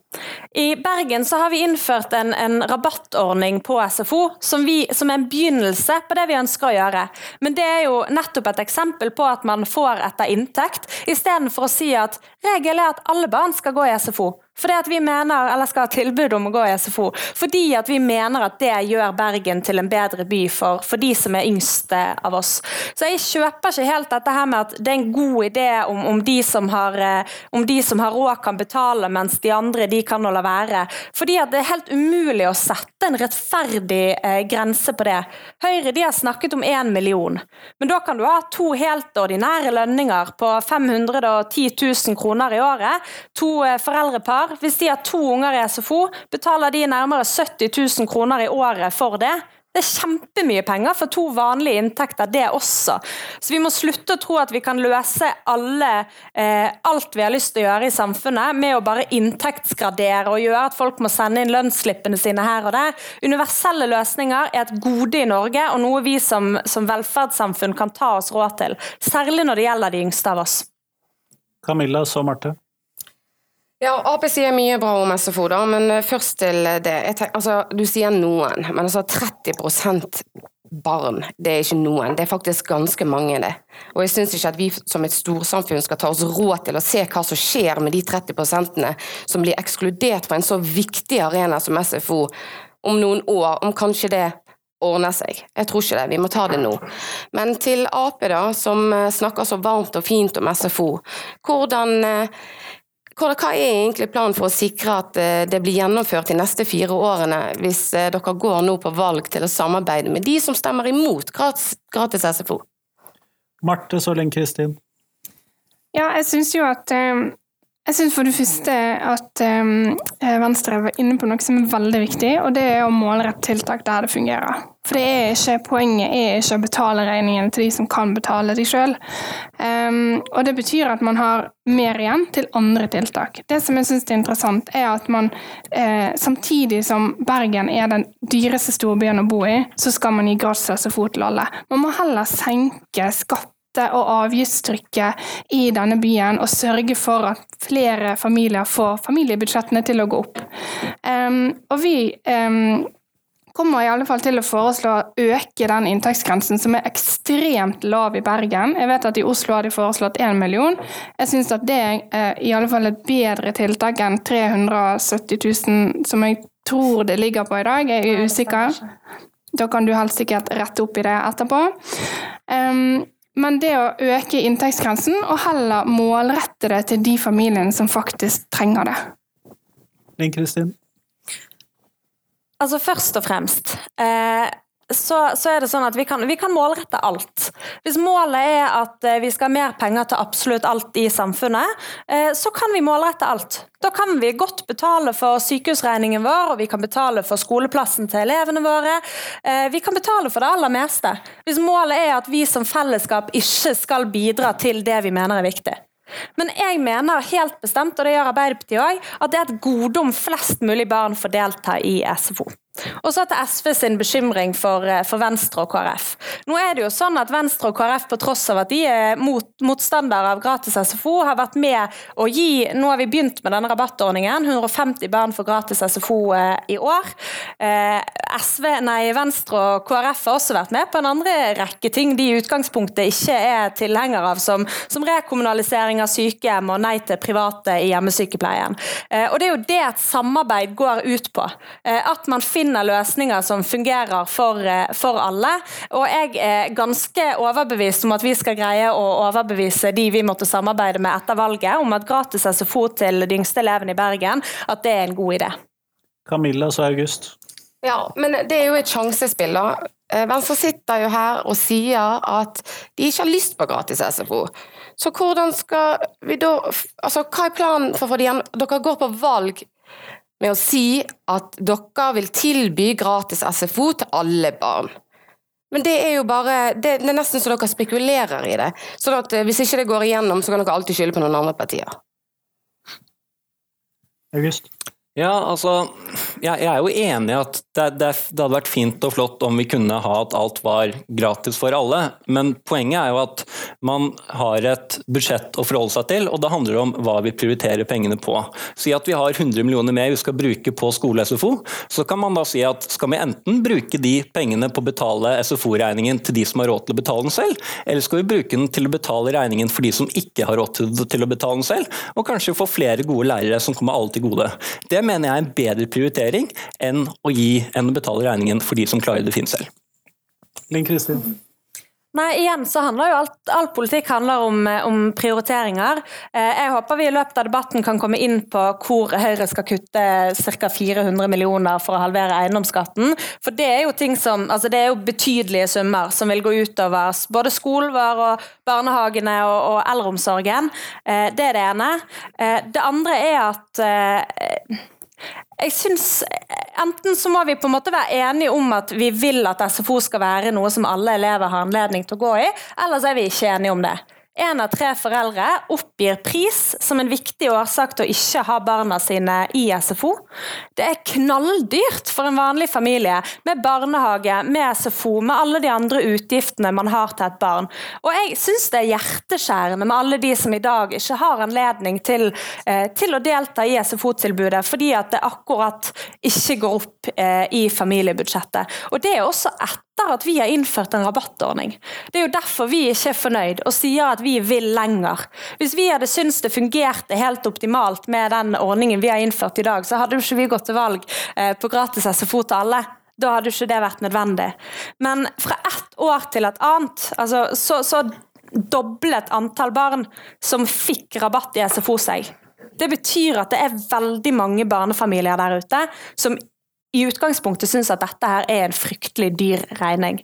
I Bergen så har vi innført en, en rabattordning på SFO som, vi, som er en begynnelse på det vi ønsker å gjøre. Men det er jo nettopp et eksempel på at man får etter inntekt, istedenfor å si at regelen er at alle barn skal gå i SFO. Fordi at vi mener, eller skal ha tilbud om å gå i SFO. Fordi at vi mener at det gjør Bergen til en bedre by for, for de som er yngste av oss. Så jeg kjøper ikke helt dette her med at det er en god idé om, om, de, som har, eh, om de som har råd kan betale, mens de andre de kan la være. Fordi at det er helt umulig å sette en rettferdig eh, grense på det. Høyre de har snakket om én million. Men da kan du ha to helt ordinære lønninger på 510 000 kroner i året. To eh, foreldrepar unger. Hvis de har to unger i SFO, betaler de nærmere 70 000 kroner i året for det. Det er kjempemye penger for to vanlige inntekter, det også. Så vi må slutte å tro at vi kan løse alle, eh, alt vi har lyst til å gjøre i samfunnet med å bare inntektsgradere og gjøre at folk må sende inn lønnsslippene sine her og der. Universelle løsninger er et gode i Norge, og noe vi som, som velferdssamfunn kan ta oss råd til. Særlig når det gjelder de yngste av oss. Camilla, så Marte. Ja, Ap sier mye bra om SFO, da, men eh, først til det. Tenker, altså, du sier noen, men altså 30% barn, det er ikke noen. Det er faktisk ganske mange, det. Og jeg syns ikke at vi som et storsamfunn skal ta oss råd til å se hva som skjer med de 30 som blir ekskludert fra en så viktig arena som SFO om noen år, om kanskje det ordner seg. Jeg tror ikke det, vi må ta det nå. Men til Ap, da, som eh, snakker så varmt og fint om SFO. Hvordan eh, hva er egentlig planen for å sikre at eh, det blir gjennomført de neste fire årene, hvis eh, dere går nå på valg til å samarbeide med de som stemmer imot gratis, gratis SFO? Marte Sørling Kristin. Ja, jeg syns jo at eh, jeg syns for det første at um, Venstre var inne på noe som er veldig viktig, og det er å målrette tiltak der det fungerer. For det er ikke, Poenget er ikke å betale regningen til de som kan betale de sjøl. Um, og det betyr at man har mer igjen til andre tiltak. Det som jeg syns er interessant, er at man eh, samtidig som Bergen er den dyreste storbyen å bo i, så skal man gi gratis SFO til alle. Man må heller senke skatt og avgiftstrykket i denne byen og sørge for at flere familier får familiebudsjettene til å gå opp. Um, og vi um, kommer i alle fall til å foreslå å øke den inntektsgrensen, som er ekstremt lav i Bergen. Jeg vet at i Oslo har de foreslått 1 million. Jeg syns at det er uh, i alle fall et bedre tiltak enn 370 000, som jeg tror det ligger på i dag. Jeg er usikker. Da kan du helst sikkert rette opp i det etterpå. Um, men det å øke inntektsgrensen og heller målrette det til de familiene som faktisk trenger det. Linn Kristin? Altså Først og fremst eh, så, så, er det sånn at vi kan, vi kan, målrette alt. Hvis målet er at eh, vi skal ha mer penger til absolutt alt i samfunnet, eh, så kan vi målrette alt. Da kan vi godt betale for sykehusregningen vår, og vi kan betale for skoleplassen til elevene våre. Eh, vi kan betale for det aller meste. Hvis målet er at vi som fellesskap ikke skal bidra til det vi mener er viktig. Men jeg mener helt bestemt, og det gjør Arbeiderpartiet òg, at det er et gode om flest mulig barn får delta i SFO. Og så til SV sin bekymring for, eh, for, Venstre og KrF. Nå er det jo sånn at Venstre og KrF, på tross av at de er mot, motstandere av gratis SFO, har vært med å gi Nå har vi begynt med denne rabattordningen. 150 barn får gratis SFO eh, i år. Eh, SV, nei, Venstre og KrF har også vært med på en andre rekke ting de i utgangspunktet ikke er tilhengere av, som, som rekommunalisering av sykehjem og nei til private i hjemmesykepleien. Eh, og det er jo det et samarbeid går ut på. Eh, at man finner finner løsninger som fungerer for, eh, for, alle. Og jeg er ganske overbevist om at vi skal greie å overbevise de vi måtte samarbeide med etter valget, om at gratis SFO til de yngste elevene i Bergen, at det er en god idé. Camilla sa August. Ja, men det er jo et sjansespill, da. Eh, Venstre sitter jo her og sier at de ikke har lyst på gratis SFO. Så hvordan skal vi da Altså, hva er planen for å få det igjen? Dere går på valg med å si at dere vil tilby gratis SFO til alle barn. Men det er jo bare Det, det er nesten så dere spekulerer i det. Sånn at eh, hvis ikke det går igjennom, så kan dere alltid skylde på noen andre partier. August? Ja, altså jeg, er jo enig i at det, det, det, hadde vært fint og flott om vi kunne ha at alt var gratis for alle, men poenget er jo at man har et budsjett å forholde seg til, og det handler om hva vi prioriterer pengene på. Si at vi har 100 millioner mer vi skal bruke på skole-SFO, så kan man da si at skal vi enten bruke de pengene på å betale SFO-regningen til de som har råd til å betale den selv, eller skal vi bruke den til å betale regningen for de som ikke har råd til å betale den selv, og kanskje få flere gode lærere som kommer alle til gode. Det mener jeg er en bedre prioritering enn å gi enn å betale regningen for de som klarer det fint selv. Linn Kristin? Nei, igjen så handler jo alt, all politikk handler om, om, prioriteringer. Eh, jeg håper vi i løpet av debatten kan komme inn på hvor Høyre skal kutte ca. 400 millioner for å halvere eiendomsskatten. For det er jo ting som, altså det er jo betydelige summer som vil gå utover både skolen vår og barnehagene og, og eldreomsorgen. Eh, det er det ene. Eh, det andre er at jeg synes Enten så må vi på en måte være enige om at vi vil at SFO skal være noe som alle elever har anledning til å gå i, eller så er vi ikke enige om det. En av tre foreldre oppgir pris som en viktig årsak til å ikke ha barna sine i SFO. Det er knalldyrt for en vanlig familie med barnehage, med SFO, med alle de andre utgiftene man har til et barn. Og jeg syns det er hjerteskjærende med alle de som i dag ikke har anledning til, eh, til å delta i SFO-tilbudet, fordi at det akkurat ikke går opp eh, i familiebudsjettet. Og det er også et etter at vi har innført en rabattordning. Det er jo derfor vi ikke er fornøyd og sier at vi vil lenger. Hvis vi hadde syntes det fungerte helt optimalt med den ordningen vi har innført i dag, så hadde jo ikke vi gått til valg eh, på gratis SFO til alle. Da hadde ikke det vært nødvendig. Men fra ett år til et annet, altså, så, så doblet antall barn som fikk rabatt i SFO seg. Det betyr at det er veldig mange barnefamilier der ute som i utgangspunktet syns at dette her er en fryktelig dyr regning.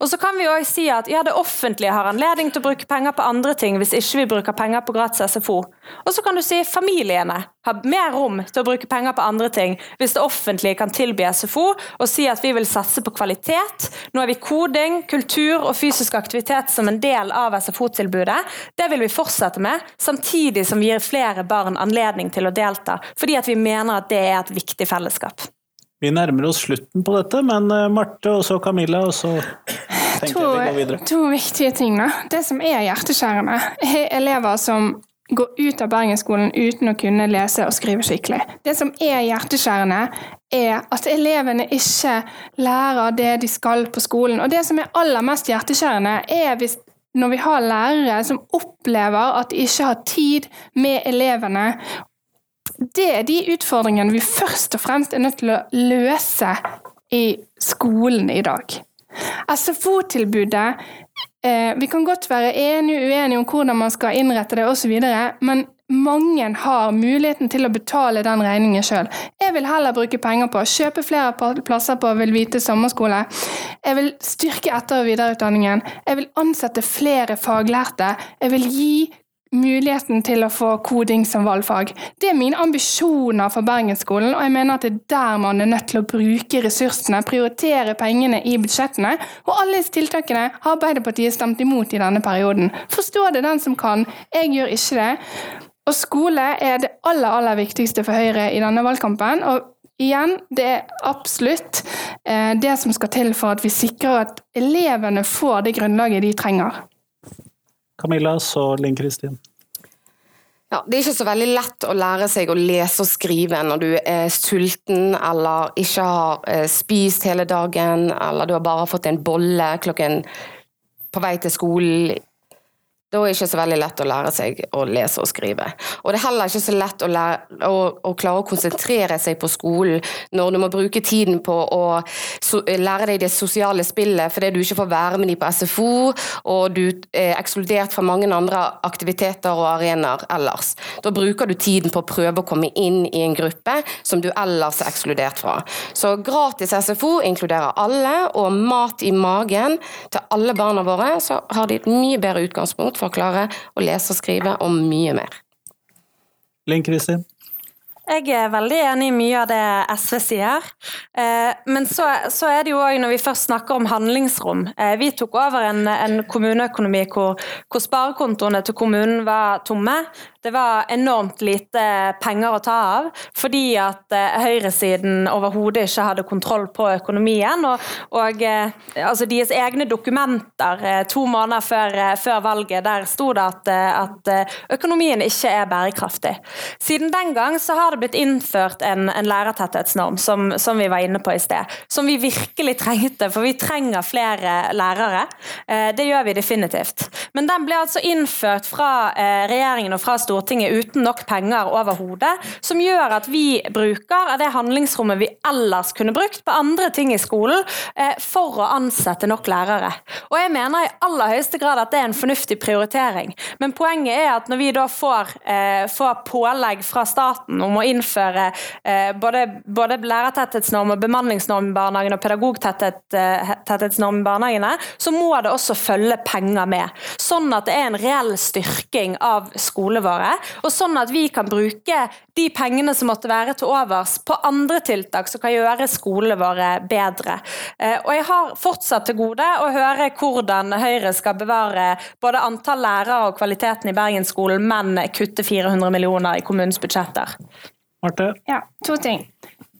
Og så kan vi òg si at ja, det offentlige har anledning til å bruke penger på andre ting hvis ikke vi bruker penger på gratis SFO. Og så kan du si familiene har mer rom til å bruke penger på andre ting hvis det offentlige kan tilby SFO og si at vi vil satse på kvalitet. Nå har vi koding, kultur og fysisk aktivitet som en del av SFO-tilbudet. Det vil vi fortsette med, samtidig som vi gir flere barn anledning til å delta, fordi at vi mener at det er et viktig fellesskap. Vi nærmer oss slutten på dette, men eh, Marte og så Camilla, og så tenker to, jeg vi går videre. To viktige ting. da. Det som er hjerteskjærende, er elever som går ut av Bergensskolen uten å kunne lese og skrive skikkelig. Det som er hjerteskjærende, er at elevene ikke lærer det de skal på skolen. Og det som er aller mest hjerteskjærende, er hvis når vi har lærere som opplever at de ikke har tid med elevene, det er de utfordringene vi først og fremst er nødt til å løse i skolen i dag. SFO-tilbudet eh, Vi kan godt være enige uenige om hvordan man skal innrette det osv., men mange har muligheten til å betale den regningen sjøl. Jeg vil heller bruke penger på å kjøpe flere plasser på Vil vite sommerskole. Jeg vil styrke etter- og videreutdanningen. Jeg vil ansette flere faglærte. Jeg vil gi muligheten til å få koding som valgfag. Det er mine ambisjoner for Bergensskolen, og jeg mener at det er der man er nødt til å bruke ressursene, prioritere pengene i budsjettene. Og alle disse tiltakene har Arbeiderpartiet stemt imot i denne perioden. Forstå det den som kan. Jeg gjør ikke det. Og skole er det aller, aller viktigste for Høyre i denne valgkampen. og Igjen, det er absolutt eh, det som skal til for at vi sikrer at elevene får det grunnlaget de trenger. Camilla, så Linn Kristin. Ja, det er ikke så veldig lett å lære seg å lese og skrive når du er sulten eller ikke har eh, spist hele dagen, eller du har bare fått en bolle klokken på vei til skolen da er det ikke så veldig lett å lære seg å lese og skrive. Og det er heller ikke så lett å, lære, å, å klare å konsentrere seg på skolen når du må bruke tiden på å so, lære deg det sosiale spillet fordi du ikke får være med dem på SFO, og du er ekskludert fra mange andre aktiviteter og arenaer ellers. Da bruker du tiden på å prøve å komme inn i en gruppe som du ellers er ekskludert fra. Så gratis SFO inkluderer alle, og mat i magen til alle barna våre, så har de et mye bedre utgangspunkt for å klare å lese og skrive, og mye mer. Linn Kristin? Jeg er veldig enig i mye av det SV sier. Eh, men så, så er det jo òg, når vi først snakker om handlingsrom eh, Vi tok over en, en kommuneøkonomi hvor, hvor sparekontoene til kommunen var tomme. Det var enormt lite penger å ta av, fordi at eh, høyresiden overhodet ikke hadde kontroll på økonomien. Og, og altså deres egne dokumenter to måneder før, før valget, der sto det at, at, økonomien ikke er bærekraftig. Siden den gang så har det blitt innført en, en lærertetthetsnorm, som, som, vi var inne på i sted. Som vi virkelig trengte, for vi trenger flere lærere. Eh, det gjør vi definitivt. Men den ble altså innført fra eh, regjeringen og fra Stortinget uten nok penger overhodet, som gjør at vi bruker av det handlingsrommet vi ellers kunne brukt på andre ting i skolen, eh, for å ansette nok lærere. Og jeg mener i aller høyeste grad at det er en fornuftig prioritering. Men poenget er at når vi da får, får pålegg fra staten om å innføre eh, både, både lærertetthetsnorm og bemanningsnorm i barnehagen og pedagogtetthetsnorm eh, i barnehagene, så må det også følge penger med. sånn at det er en reell styrking av skolene våre, og sånn at vi kan bruke de pengene som måtte være til overs på andre tiltak som kan gjøre skolene våre bedre. Eh, og jeg har fortsatt til gode å høre hvordan Høyre skal bevare både antall lærere og kvaliteten i Bergensskolen, men kutte 400 millioner i kommunens budsjetter. Marte? Ja, to ting.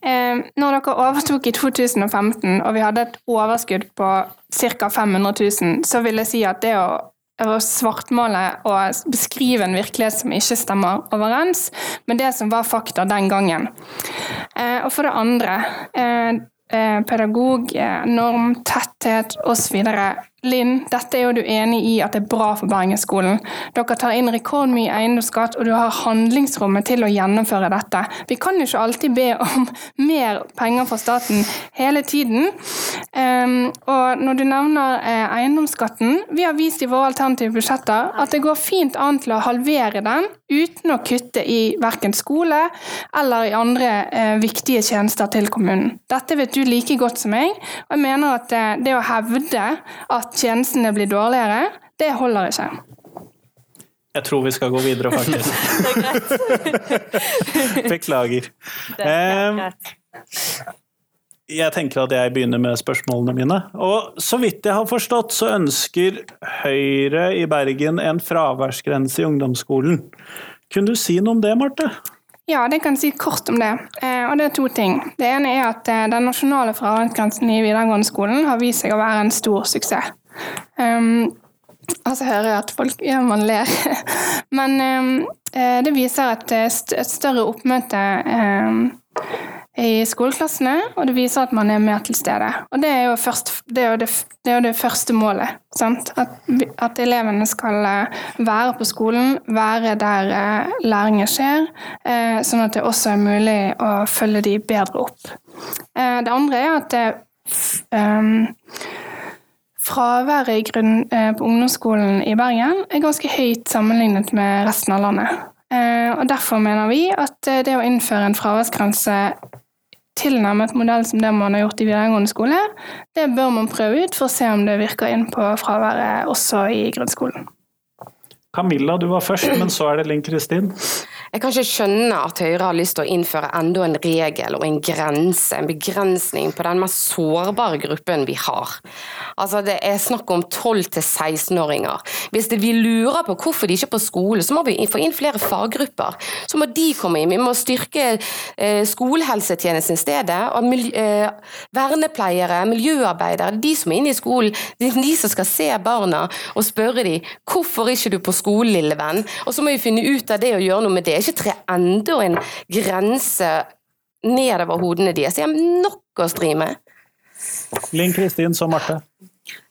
Eh, når dere overtok i 2015 og vi hadde et overskudd på ca. 500 000, så vil jeg si at det å, å svartmale og beskrive en virkelighet som ikke stemmer overens med det som var fakta den gangen. Eh, og for det andre eh, eh pedagog, norm, tetthet osv. Linn, dette er jo du enig i at det er bra for Bergensskolen. Dere tar inn rekordmye eiendomsskatt, og du har handlingsrommet til å gjennomføre dette. Vi kan jo ikke alltid be om mer penger fra staten hele tiden. Um, og når du nevner eh, eiendomsskatten, vi har vist i våre alternative budsjetter at det går fint an til å halvere den uten å kutte i verken skole eller i andre eh, viktige tjenester til kommunen. Dette vet du like godt som meg, og jeg mener at eh, det å hevde at tjenestene blir dårligere, det holder ikke. Jeg tror vi skal gå videre, faktisk. Det er greit. Beklager. Det er greit. Jeg tenker at jeg begynner med spørsmålene mine. Og så vidt jeg har forstått, så ønsker Høyre i Bergen en fraværsgrense i ungdomsskolen. Kunne du si noe om det, Marte? Ja, det kan jeg si kort om det. Eh, og det er to ting. Det ene er at eh, den nasjonale fraværsgrensen i videregående skolen har vist seg å være en stor suksess. Um, og så hører jeg at folk ja, man ler. Men um, eh, det viser et, det er et større oppmøte um, i skoleklassene, og det viser at man er mer til stede. Og det er jo, først, det, er jo det, det, er jo det første målet. At, at elevene skal eh, være på skolen, være der eh, læringen skjer, eh, sånn at det også er mulig å følge de bedre opp. Eh, det andre er at det, ehm, fraværet i grunn, eh, på ungdomsskolen i Bergen er ganske høyt sammenlignet med resten av landet. Eh, og Derfor mener vi at eh, det å innføre en fraværsgrense tilnærmet modell som det man har gjort i videregående skole, det bør man prøve ut for å se om det virker inn på fraværet også i grunnskolen. Camilla, du var først, men så er det Linn Kristin. Jeg kan ikke skjønne at Høyre har lyst til å innføre enda en regel og en grense, en begrensning på den mest sårbare gruppen vi har. Altså Det er snakk om 12-16-åringer. Hvis vi lurer på hvorfor de ikke er på skole, så må vi få inn flere faggrupper. Så må de komme inn. Vi må styrke eh, skolehelsetjenesten i stedet. Og miljø, eh, vernepleiere, miljøarbeidere, de som er inne i skolen, de som skal se barna og spørre dem hvorfor ikke du på skolen, lille venn? Og så må vi finne ut av det og gjøre noe med det. Ikke tre enda en grense nedover hodene deres. De har nok å stri med. Linn Kristin, så Marte.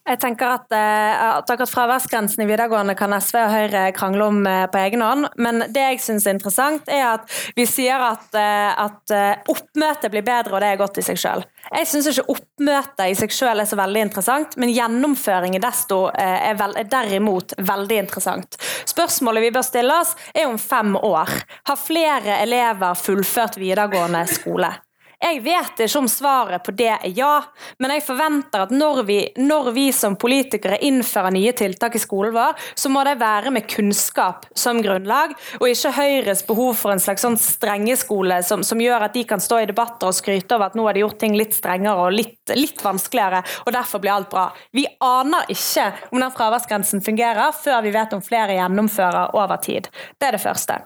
Jeg tenker at, eh, at akkurat fraværsgrensen i videregående kan SV og Høyre krangle om eh, på egen hånd, men det jeg syns er interessant, er at vi sier at, eh, at oppmøtet blir bedre, og det er godt i seg sjøl. Jeg syns ikke oppmøtet i seg sjøl er så veldig interessant, men gjennomføring er, desto, er, vel, er derimot veldig interessant. Spørsmålet vi bør stille oss, er om fem år. Har flere elever fullført videregående skole? Jeg vet ikke om svaret på det er ja, men jeg forventer at når vi, når vi som politikere innfører nye tiltak i skolen vår, så må det være med kunnskap som grunnlag, og ikke Høyres behov for en slags sånn strengeskole som, som gjør at de kan stå i debatter og skryte over at nå har de gjort ting litt strengere og litt, litt vanskeligere, og derfor blir alt bra. Vi aner ikke om den fraværsgrensen fungerer før vi vet om flere gjennomfører over tid. Det er det første.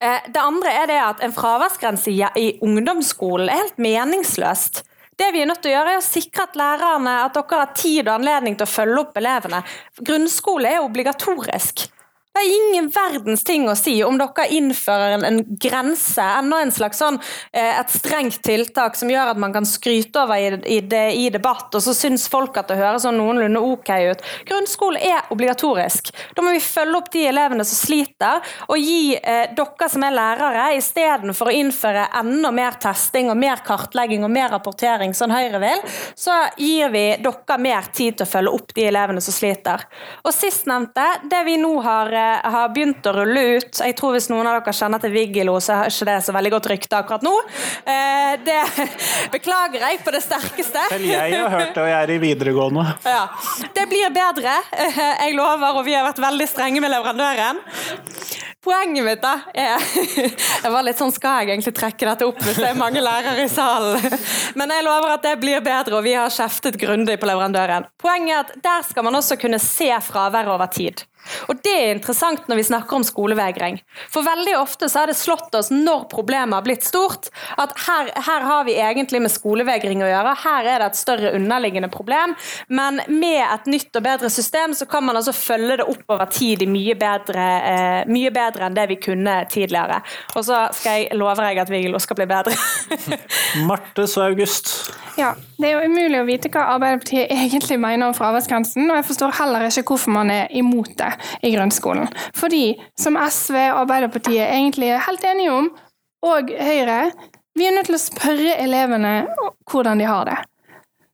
Eh, Det andre er det at en fraværsgrense i- ungdomsskolen er helt meningsløst. Det vi er nødt til å gjøre er å sikre at lærerne at dere har tid og anledning til å følge opp elevene. Grunnskole er obligatorisk. Det har ingen verdens ting å si om dere innfører en, en grense, enda en slags sånn, eh, et strengt tiltak som gjør at man kan skryte over i, i, det, i debatt, og så syns folk at det høres sånn noenlunde ok ut. Grunnskole er obligatorisk. Da må vi følge opp de elevene som sliter, og gi eh, dere som er lærere, istedenfor å innføre enda mer testing og mer kartlegging og mer rapportering, som Høyre vil, så gir vi dere mer tid til å følge opp de elevene som sliter. Og sistnevnte, det vi nå har har begynt å rulle ut Jeg tror Hvis noen av dere kjenner til Vigilo, så har ikke det så veldig godt rykte akkurat nå. Eh, det beklager jeg på det sterkeste. Selv jeg har hørt det, og jeg er i videregående. Ja. Det blir bedre, jeg lover, og vi har vært veldig strenge med leverandøren. Poenget mitt da er Jeg var litt sånn, Skal jeg egentlig trekke dette opp hvis det er mange lærere i salen? Men jeg lover at det blir bedre, og vi har kjeftet grundig på leverandøren. Poenget er at der skal man også kunne se fraværet over tid. Og Det er interessant når vi snakker om skolevegring. For veldig ofte så har det slått oss når problemet har blitt stort, at her, her, har vi egentlig med skolevegring å gjøre. Her er det et større underliggende problem. Men med et nytt og bedre system så kan man altså følge det opp over tid mye bedre, eh, mye bedre enn det vi kunne tidligere. Og så skal jeg love deg at Vigelo skal bli bedre. Marte så August. Ja, Det er jo umulig å vite hva Arbeiderpartiet egentlig mener om fraværsgrensen, og jeg forstår heller ikke hvorfor man er imot det i grunnskolen. Fordi, som SV og Arbeiderpartiet egentlig er helt enige om, og Høyre, vi er nødt til å spørre elevene hvordan de har det.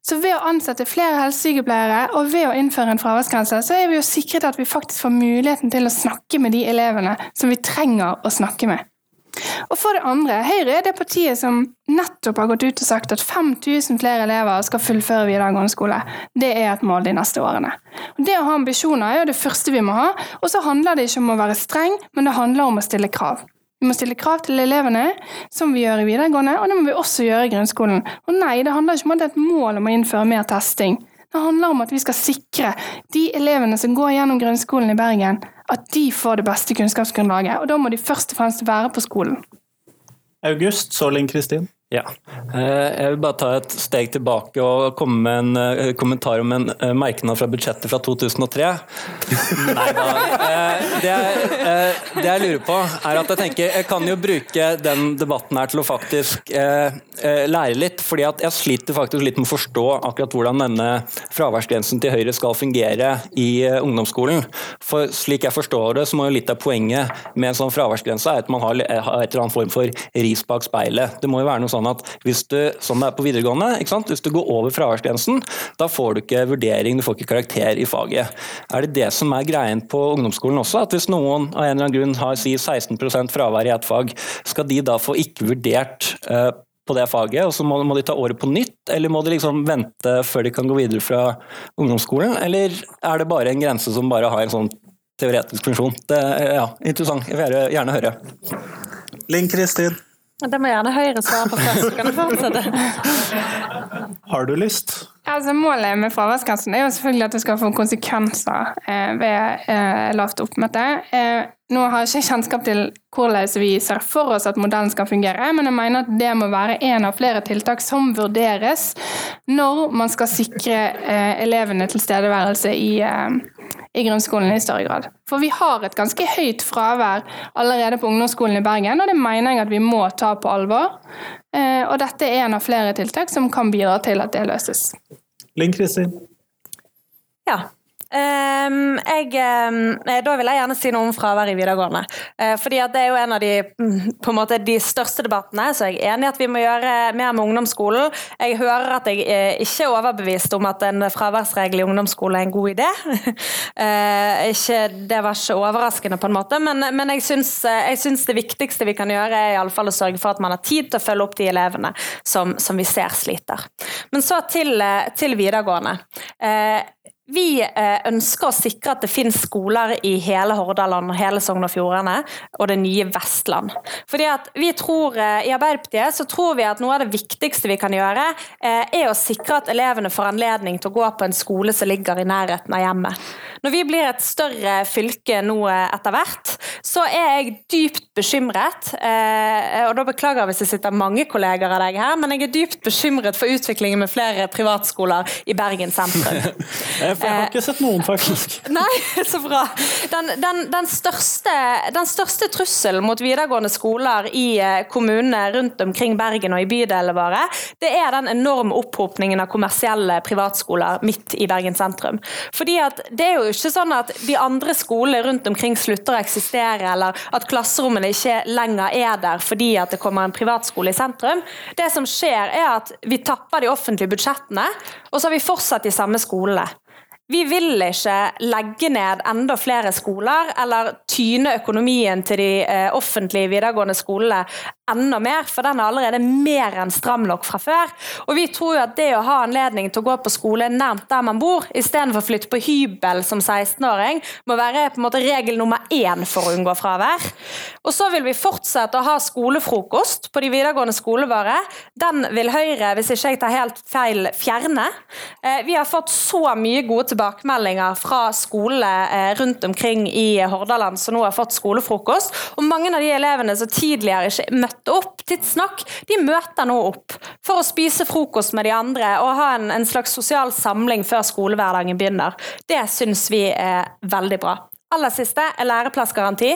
Så ved å ansette flere helsesykepleiere og ved å innføre en fraværsgrense, så er vi jo sikret at vi faktisk får muligheten til å snakke med de elevene som vi trenger å snakke med. Og for det andre, Høyre er det partiet som nettopp har gått ut og sagt at 5000 flere elever skal fullføre videregående skole. Det er et mål de neste årene. Det å ha ambisjoner er jo det første vi må ha. Og så handler det ikke om å være streng, men det handler om å stille krav. Vi må stille krav til elevene, som vi gjør i videregående, og det må vi også gjøre i grunnskolen. Og nei, det handler ikke om at det er et mål om å innføre mer testing. Det handler om at vi skal sikre de elevene som går gjennom grunnskolen i Bergen, at de får det beste kunnskapsgrunnlaget. Og da må de først og fremst være på skolen. August, så Linn Kristin. Ja. Eh, jeg vil bare ta et steg tilbake og komme med en eh, kommentar om en eh, merknad fra budsjettet fra 2003. Nei da. Det, det jeg lurer på, er at jeg tenker jeg kan jo bruke den debatten her til å faktisk lære litt. fordi at jeg sliter faktisk litt med å forstå akkurat hvordan denne fraværsgrensen til Høyre skal fungere i ungdomsskolen. For slik jeg forstår det, så må jo litt av poenget med en sånn fraværsgrense er at man har et eller annet form for ris bak speilet. Det må jo være noe sånn at hvis du, som det er på videregående, hvis du går over fraværsgrensen, da får du ikke vurdering, du får ikke karakter i faget. Er det det som er greien på ungdomsskolen også? At hvis noen av en eller annen grunn har si 16% fravær i ett fag, skal de da få ikke vurdert uh, på det faget, og så må, må, de ta året på nytt, eller må de liksom vente før de kan gå videre fra ungdomsskolen? Eller er det bare en grense som bare har en sånn teoretisk funksjon? Det ja, interessant, jeg vil gjerne høre. Linn Kristin? Det må gjerne Høyre svare på først, så kan du fortsette. Har du lyst? Altså, målet med fraværsgrensen er jo selvfølgelig at det skal få konsekvenser eh, ved eh, lavt oppmøte. Eh, nå har jeg ikke kjennskap til hvordan vi ser for oss at modellen skal fungere, men jeg mener at det må være en av flere tiltak som vurderes når man skal sikre eh, elevene tilstedeværelse i, eh, i grunnskolen i større grad. For vi har et ganske høyt fravær allerede på ungdomsskolen i Bergen, og det mener jeg at vi må ta på alvor. Eh, og dette er en av flere tiltak som kan bidra til at det løses. Linn Kristin? Ja. Um, jeg, um, da vil jeg gjerne si noe om fravær i videregående. Uh, fordi Det er jo en av de, mm, på en måte, de største debattene, så jeg er enig i at vi må gjøre mer med ungdomsskolen. Jeg hører at jeg er ikke er overbevist om at en fraværsregel i ungdomsskolen er en god idé. uh, ikke, det var ikke overraskende, på en måte, men, men jeg, syns, jeg, syns, det viktigste vi kan gjøre, er i alle fall å sørge for at man har tid til å følge opp de elevene som, som vi ser sliter. Men så til, til videregående. Uh, vi eh, ønsker å sikre at det finnes skoler i hele Hordaland, og hele Sogn og Fjordane og det nye Vestland. Fordi at vi tror, eh, I Arbeiderpartiet så tror vi at noe av det viktigste vi kan gjøre, eh, er å sikre at elevene får anledning til å gå på en skole som ligger i nærheten av hjemmet. Når vi blir et større fylke nå etter hvert, så er jeg dypt bekymret. Og da beklager jeg hvis det sitter mange kolleger av deg her, men jeg er dypt bekymret for utviklingen med flere privatskoler i Bergen sentrum. for jeg har ikke sett noen, faktisk. Nei, så bra. Den, den, den, største, den, største, trusselen mot videregående skoler i eh, kommunene rundt omkring Bergen og i bydelene våre, det er den enorme opphopningen av kommersielle privatskoler midt i Bergen sentrum. Fordi at Det er jo ikke sånn at de andre skolene rundt omkring slutter å eksistere, eller at klasserommene ikke lenger er der fordi at det kommer en privatskole i sentrum. Det som skjer, er at vi tapper de offentlige budsjettene, og så har vi fortsatt de samme skolene. Vi vil ikke legge ned enda flere skoler eller tyne økonomien til de eh, offentlige videregående skolene enda mer, for den er allerede mer enn stram nok fra før. Og vi tror jo at det å ha anledning til å gå på skole nærmt der man bor, istedenfor å flytte på hybel som 16-åring, må være på en måte regel nummer én for å unngå fravær. Og så vil vi fortsette å ha skolefrokost på de videregående skolene våre. Den vil Høyre, hvis ikke jeg tar helt feil, fjerne. Eh, vi har fått så mye gode tilbakemeldinger fra skoler eh, rundt omkring i Hordaland som nå har fått skolefrokost. Og mange av de elevene som tidligere ikke møtte opp tidsnok, de møter nå opp for å spise frokost med de andre og ha en, en slags sosial samling før skolehverdagen begynner. Det syns vi er veldig bra. Aller siste er læreplassgaranti.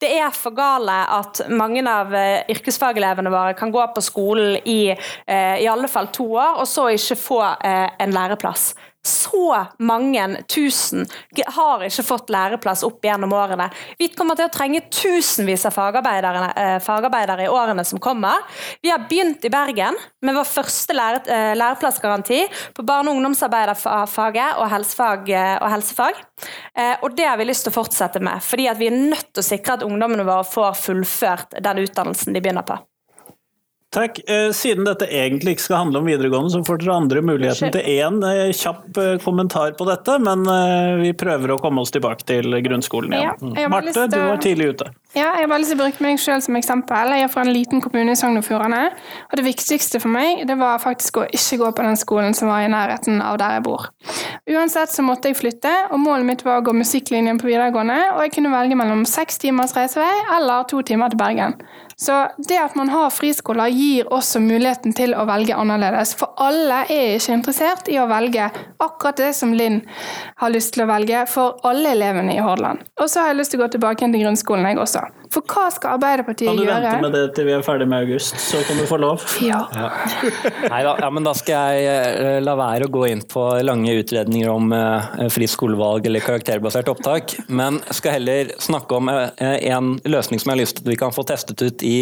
Det er for gale at mange av eh, yrkesfagelevene våre kan gå på skolen i eh, i alle fall to år, og så ikke få eh, en læreplass så mange tusen har ikke fått læreplass opp gjennom årene. Vi kommer til å trenge tusenvis av fagarbeidere, eh, fagarbeidere i årene som kommer. Vi har begynt i Bergen med vår første eh, læreplassgaranti på barne- og ungdomsarbeiderfaget og helsefag. Eh, og, helsefag. og det har vi lyst til å fortsette med, fordi vi er nødt til å sikre at ungdommene våre får fullført den utdannelsen de begynner på. Takk. Eh, siden dette egentlig ikke skal handle om videregående, så får dere andre muligheten til én eh, kjapp eh, kommentar på dette, men vi prøver å komme oss tilbake til grunnskolen igjen. Ja, Marte, du var tidlig ute. Ja, jeg har bare lyst til å bruke meg selv som eksempel. Jeg er fra en liten kommune i Sogn og Fjordane. Og det viktigste for meg det var faktisk å ikke gå på den skolen som var i nærheten av der jeg bor. Uansett så måtte jeg flytte, og målet mitt var å gå musikklinjen på videregående, og jeg kunne velge mellom seks timers reisevei eller to timer til Bergen. Så det at man har friskoler, gir også muligheten til å velge annerledes. For alle er ikke interessert i å velge akkurat det som Linn har lyst til å velge for alle elevene i Hordaland. Og så har jeg lyst til å gå tilbake til grunnskolen, jeg også. For hva skal Arbeiderpartiet gjøre? Kan du gjøre? vente med det til vi er ferdig med august, så kan du få lov? Ja. ja. Nei da, ja, men da skal jeg eh, la være å gå inn på lange utredninger om uh, fritt skolevalg eller karakterbasert opptak, men skal heller snakke om uh, en løsning som jeg har lyst til at vi kan få testet ut i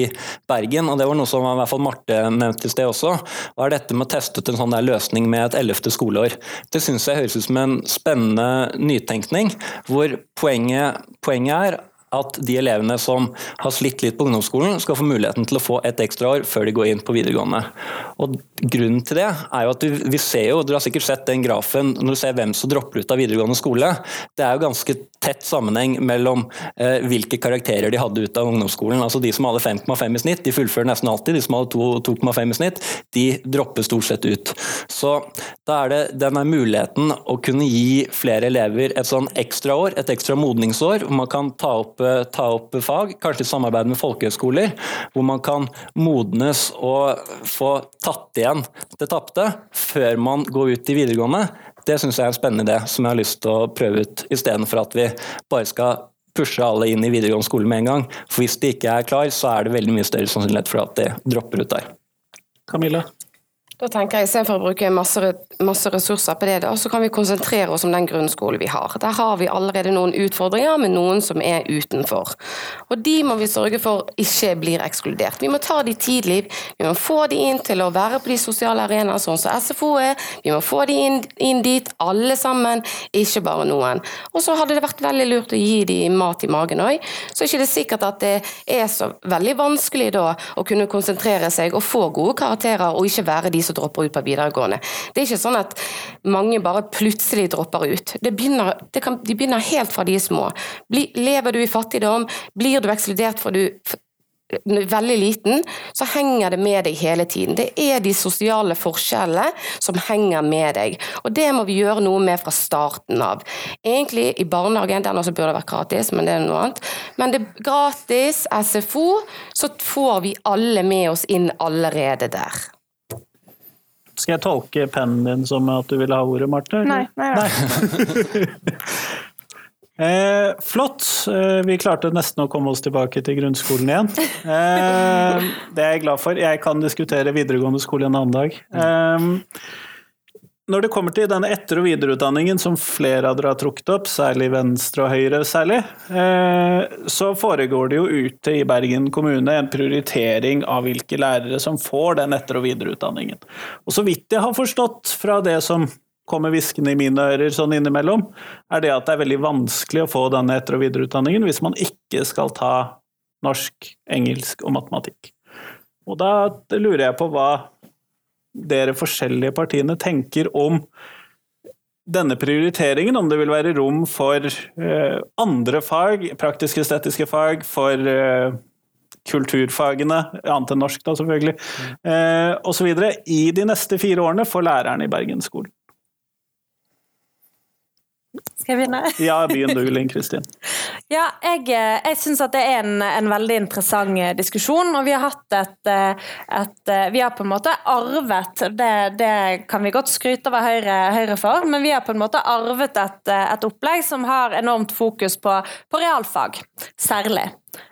Bergen. og Det var noe som i hvert fall Marte nevnte i sted også. var er dette med å teste ut en sånn der løsning med et ellevte skoleår. Det syns jeg høres ut som en spennende nytenkning, hvor poenget, poenget er at de elevene som har slitt litt på ungdomsskolen, skal få muligheten til å få et ekstra år før de går inn på videregående. Og Grunnen til det er jo at vi ser jo, dere har sikkert sett den grafen når du ser hvem som dropper ut av videregående skole. Det er jo ganske tett sammenheng mellom eh, hvilke karakterer de hadde ut av ungdomsskolen. Altså De som hadde 5,5 i snitt, de fullfører nesten alltid. De som hadde 2,5 i snitt, de dropper stort sett ut. Så da er det denne muligheten å kunne gi flere elever et sånn ekstra år, et ekstra modningsår, hvor man kan ta opp Ta opp fag, kanskje i samarbeid med folkehøyskoler, hvor man kan modnes og få tatt igjen det tapte før man går ut i videregående. Det syns jeg er en spennende idé som jeg har lyst til å prøve ut, istedenfor at vi bare skal pushe alle inn i videregående skole med en gang. For hvis de ikke er klar, så er det veldig mye større sannsynlighet for at de dropper ut der. Camilla? Da tenker jeg Istedenfor å bruke masse, masse, ressurser på det, da, så kan vi konsentrere oss om den grunnskolen vi har. Der har vi allerede noen utfordringer med noen som er utenfor. Og De må vi sørge for ikke blir ekskludert. Vi må ta de tidlig. Vi må få de inn til å være på de sosiale arenaene, sånn som SFO er. Vi må få de inn, inn, dit, alle sammen, ikke bare noen. Og så hadde det vært veldig lurt å gi de mat i magen òg. Så er det ikke sikkert at det er så veldig vanskelig da å kunne konsentrere seg og få gode karakterer, og ikke være de som som dropper ut på videregående. Det er ikke sånn at mange bare plutselig dropper ut. Begynner, kan, de begynner helt fra de er små. Bli, lever du i fattigdom, blir du ekskludert for du veldig liten, så henger det med deg hele tiden. Det er de sosiale forskjellene som henger med deg. Og det må vi gjøre noe med fra starten av. Egentlig i barnehagen, den også burde vært gratis, men det er noe annet. Men det gratis SFO, så får vi alle med oss inn allerede der. Skal jeg tolke pennen din som at du ville ha ordet, Marte? Nei. nei, nei. eh, flott. Eh, vi klarte nesten å komme oss tilbake til grunnskolen igjen. Eh, det er jeg glad for. Jeg kan diskutere videregående skole en annen dag. Eh, når det kommer til denne etter- og videreutdanningen, som flere av dere har trukket opp, særlig Venstre og Høyre særlig, eh, så foregår det jo ute i Bergen kommune en prioritering av hvilke lærere som får den etter- og videreutdanningen. Og så vidt jeg har forstått fra det som kommer hviskende i mine ører sånn innimellom, er det at det er veldig vanskelig å få denne etter- og videreutdanningen hvis man ikke skal ta norsk, engelsk og matematikk. Og da lurer jeg på hva dere forskjellige partiene tenker om denne prioriteringen, om det vil være rom for eh, andre fag, praktisk-estetiske fag, for eh, kulturfagene, annet enn norsk da selvfølgelig, eh, osv. i de neste fire årene for lærerne i Bergensskolen. Skal jeg begynne? Ja, begynn du, Linn Kristin. Ja, jeg, eh, jeg syns at det er en, en, veldig interessant eh, diskusjon. Og vi har hatt et, eh, et Vi har på en måte arvet det, det kan vi godt skryte av Høyre, Høyre, for, men vi har på en måte arvet et, et opplegg som har enormt fokus på, på realfag, særlig.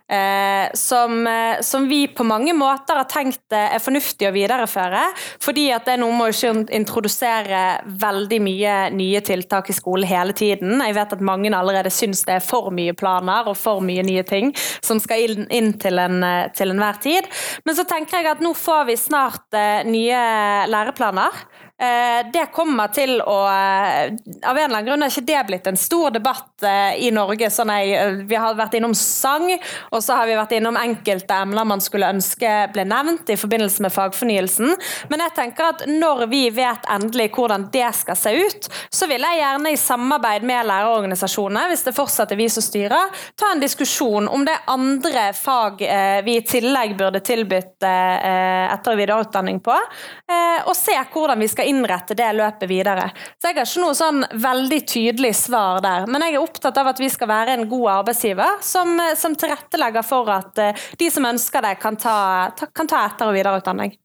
Eh, som, eh, som, vi på mange måter har tenkt er fornuftig å videreføre. Fordi at det er noe med å ikke introdusere veldig mye nye tiltak i skolen hele tiden. Jeg vet at mange allerede syns det er for mye planer og for mye nye ting som skal inn, inn til, en, eh, enhver tid. Men så tenker jeg at nå får vi snart eh, nye læreplaner. Eh, det kommer til å eh, Av en eller annen grunn er ikke det blitt en stor debatt eh, i Norge. Sånn jeg, vi har vært innom sang, og så har vi vært innom enkelte emner man skulle ønske ble nevnt i forbindelse med fagfornyelsen. Men jeg tenker at når vi vet endelig hvordan det skal se ut, så vil jeg gjerne i samarbeid med lærerorganisasjonene, hvis det fortsatt er vi som styrer, ta en diskusjon om det er andre fag vi i tillegg burde tilbudt etter- og videreutdanning på, og se hvordan vi skal innrette det løpet videre. Så jeg har ikke noe sånn veldig tydelig svar der. Men jeg er opptatt av at vi skal være en god arbeidsgiver som, som tilrettelegger for at eh, de som ønsker det, kan ta, ta, kan ta etter- og videreutdanning.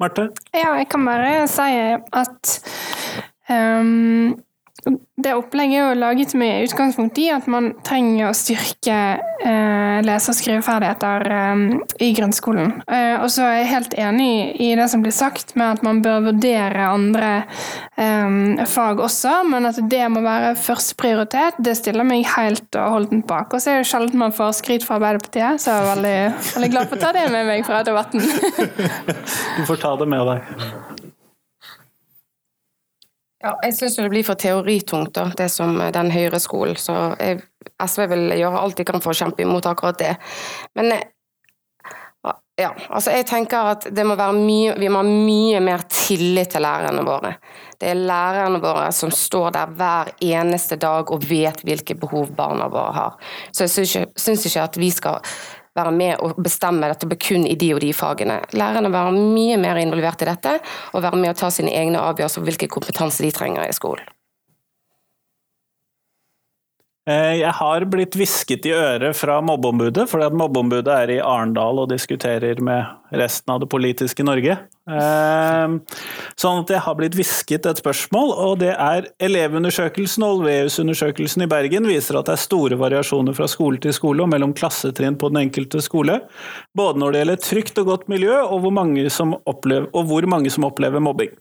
Marte? Ja, jeg kan bare si at um, det opplegget er jo laget med utgangspunkt i at man trenger å styrke eh, lese- og skriveferdigheter eh, i grunnskolen. Eh, og så er jeg helt enig i det som blir sagt med at man bør vurdere andre eh, fag også, men at det må være førsteprioritet, det stiller meg helt og holdent bak. Og så er det sjelden man får skryt fra Arbeiderpartiet, så jeg er veldig, veldig glad for å ta det med meg fra debatten. du får ta det med deg. Ja, jeg syns det blir for teoritungt, da, det som den høyreskolen. Så jeg, SV vil gjøre alt de kan for å kjempe imot akkurat det. Men eh, ja, altså jeg tenker at det må være mye, vi må ha mye mer tillit til lærerne våre. Det er lærerne våre som står der hver eneste dag og vet hvilke behov barna våre har. Så jeg syns ikke, ikke at vi skal være med og bestemme dette kun i de og de fagene. Lærerne være mye mer involvert i dette, og være med å ta sine egne avgjørelser om hvilken kompetanse de trenger i skolen. Eh, jeg har blitt hvisket i øret fra mobbeombudet, fordi at mobbeombudet er i Arendal og diskuterer med resten av det politiske Norge. Eh, sånn at jeg har blitt hvisket et spørsmål, og det er Elevundersøkelsen og Olveus-undersøkelsen i Bergen viser at det er store variasjoner fra skole til skole og mellom klassetrinn på den enkelte skole. Både når det gjelder trygt og godt miljø, og hvor mange som opplever, hvor mange som opplever mobbing.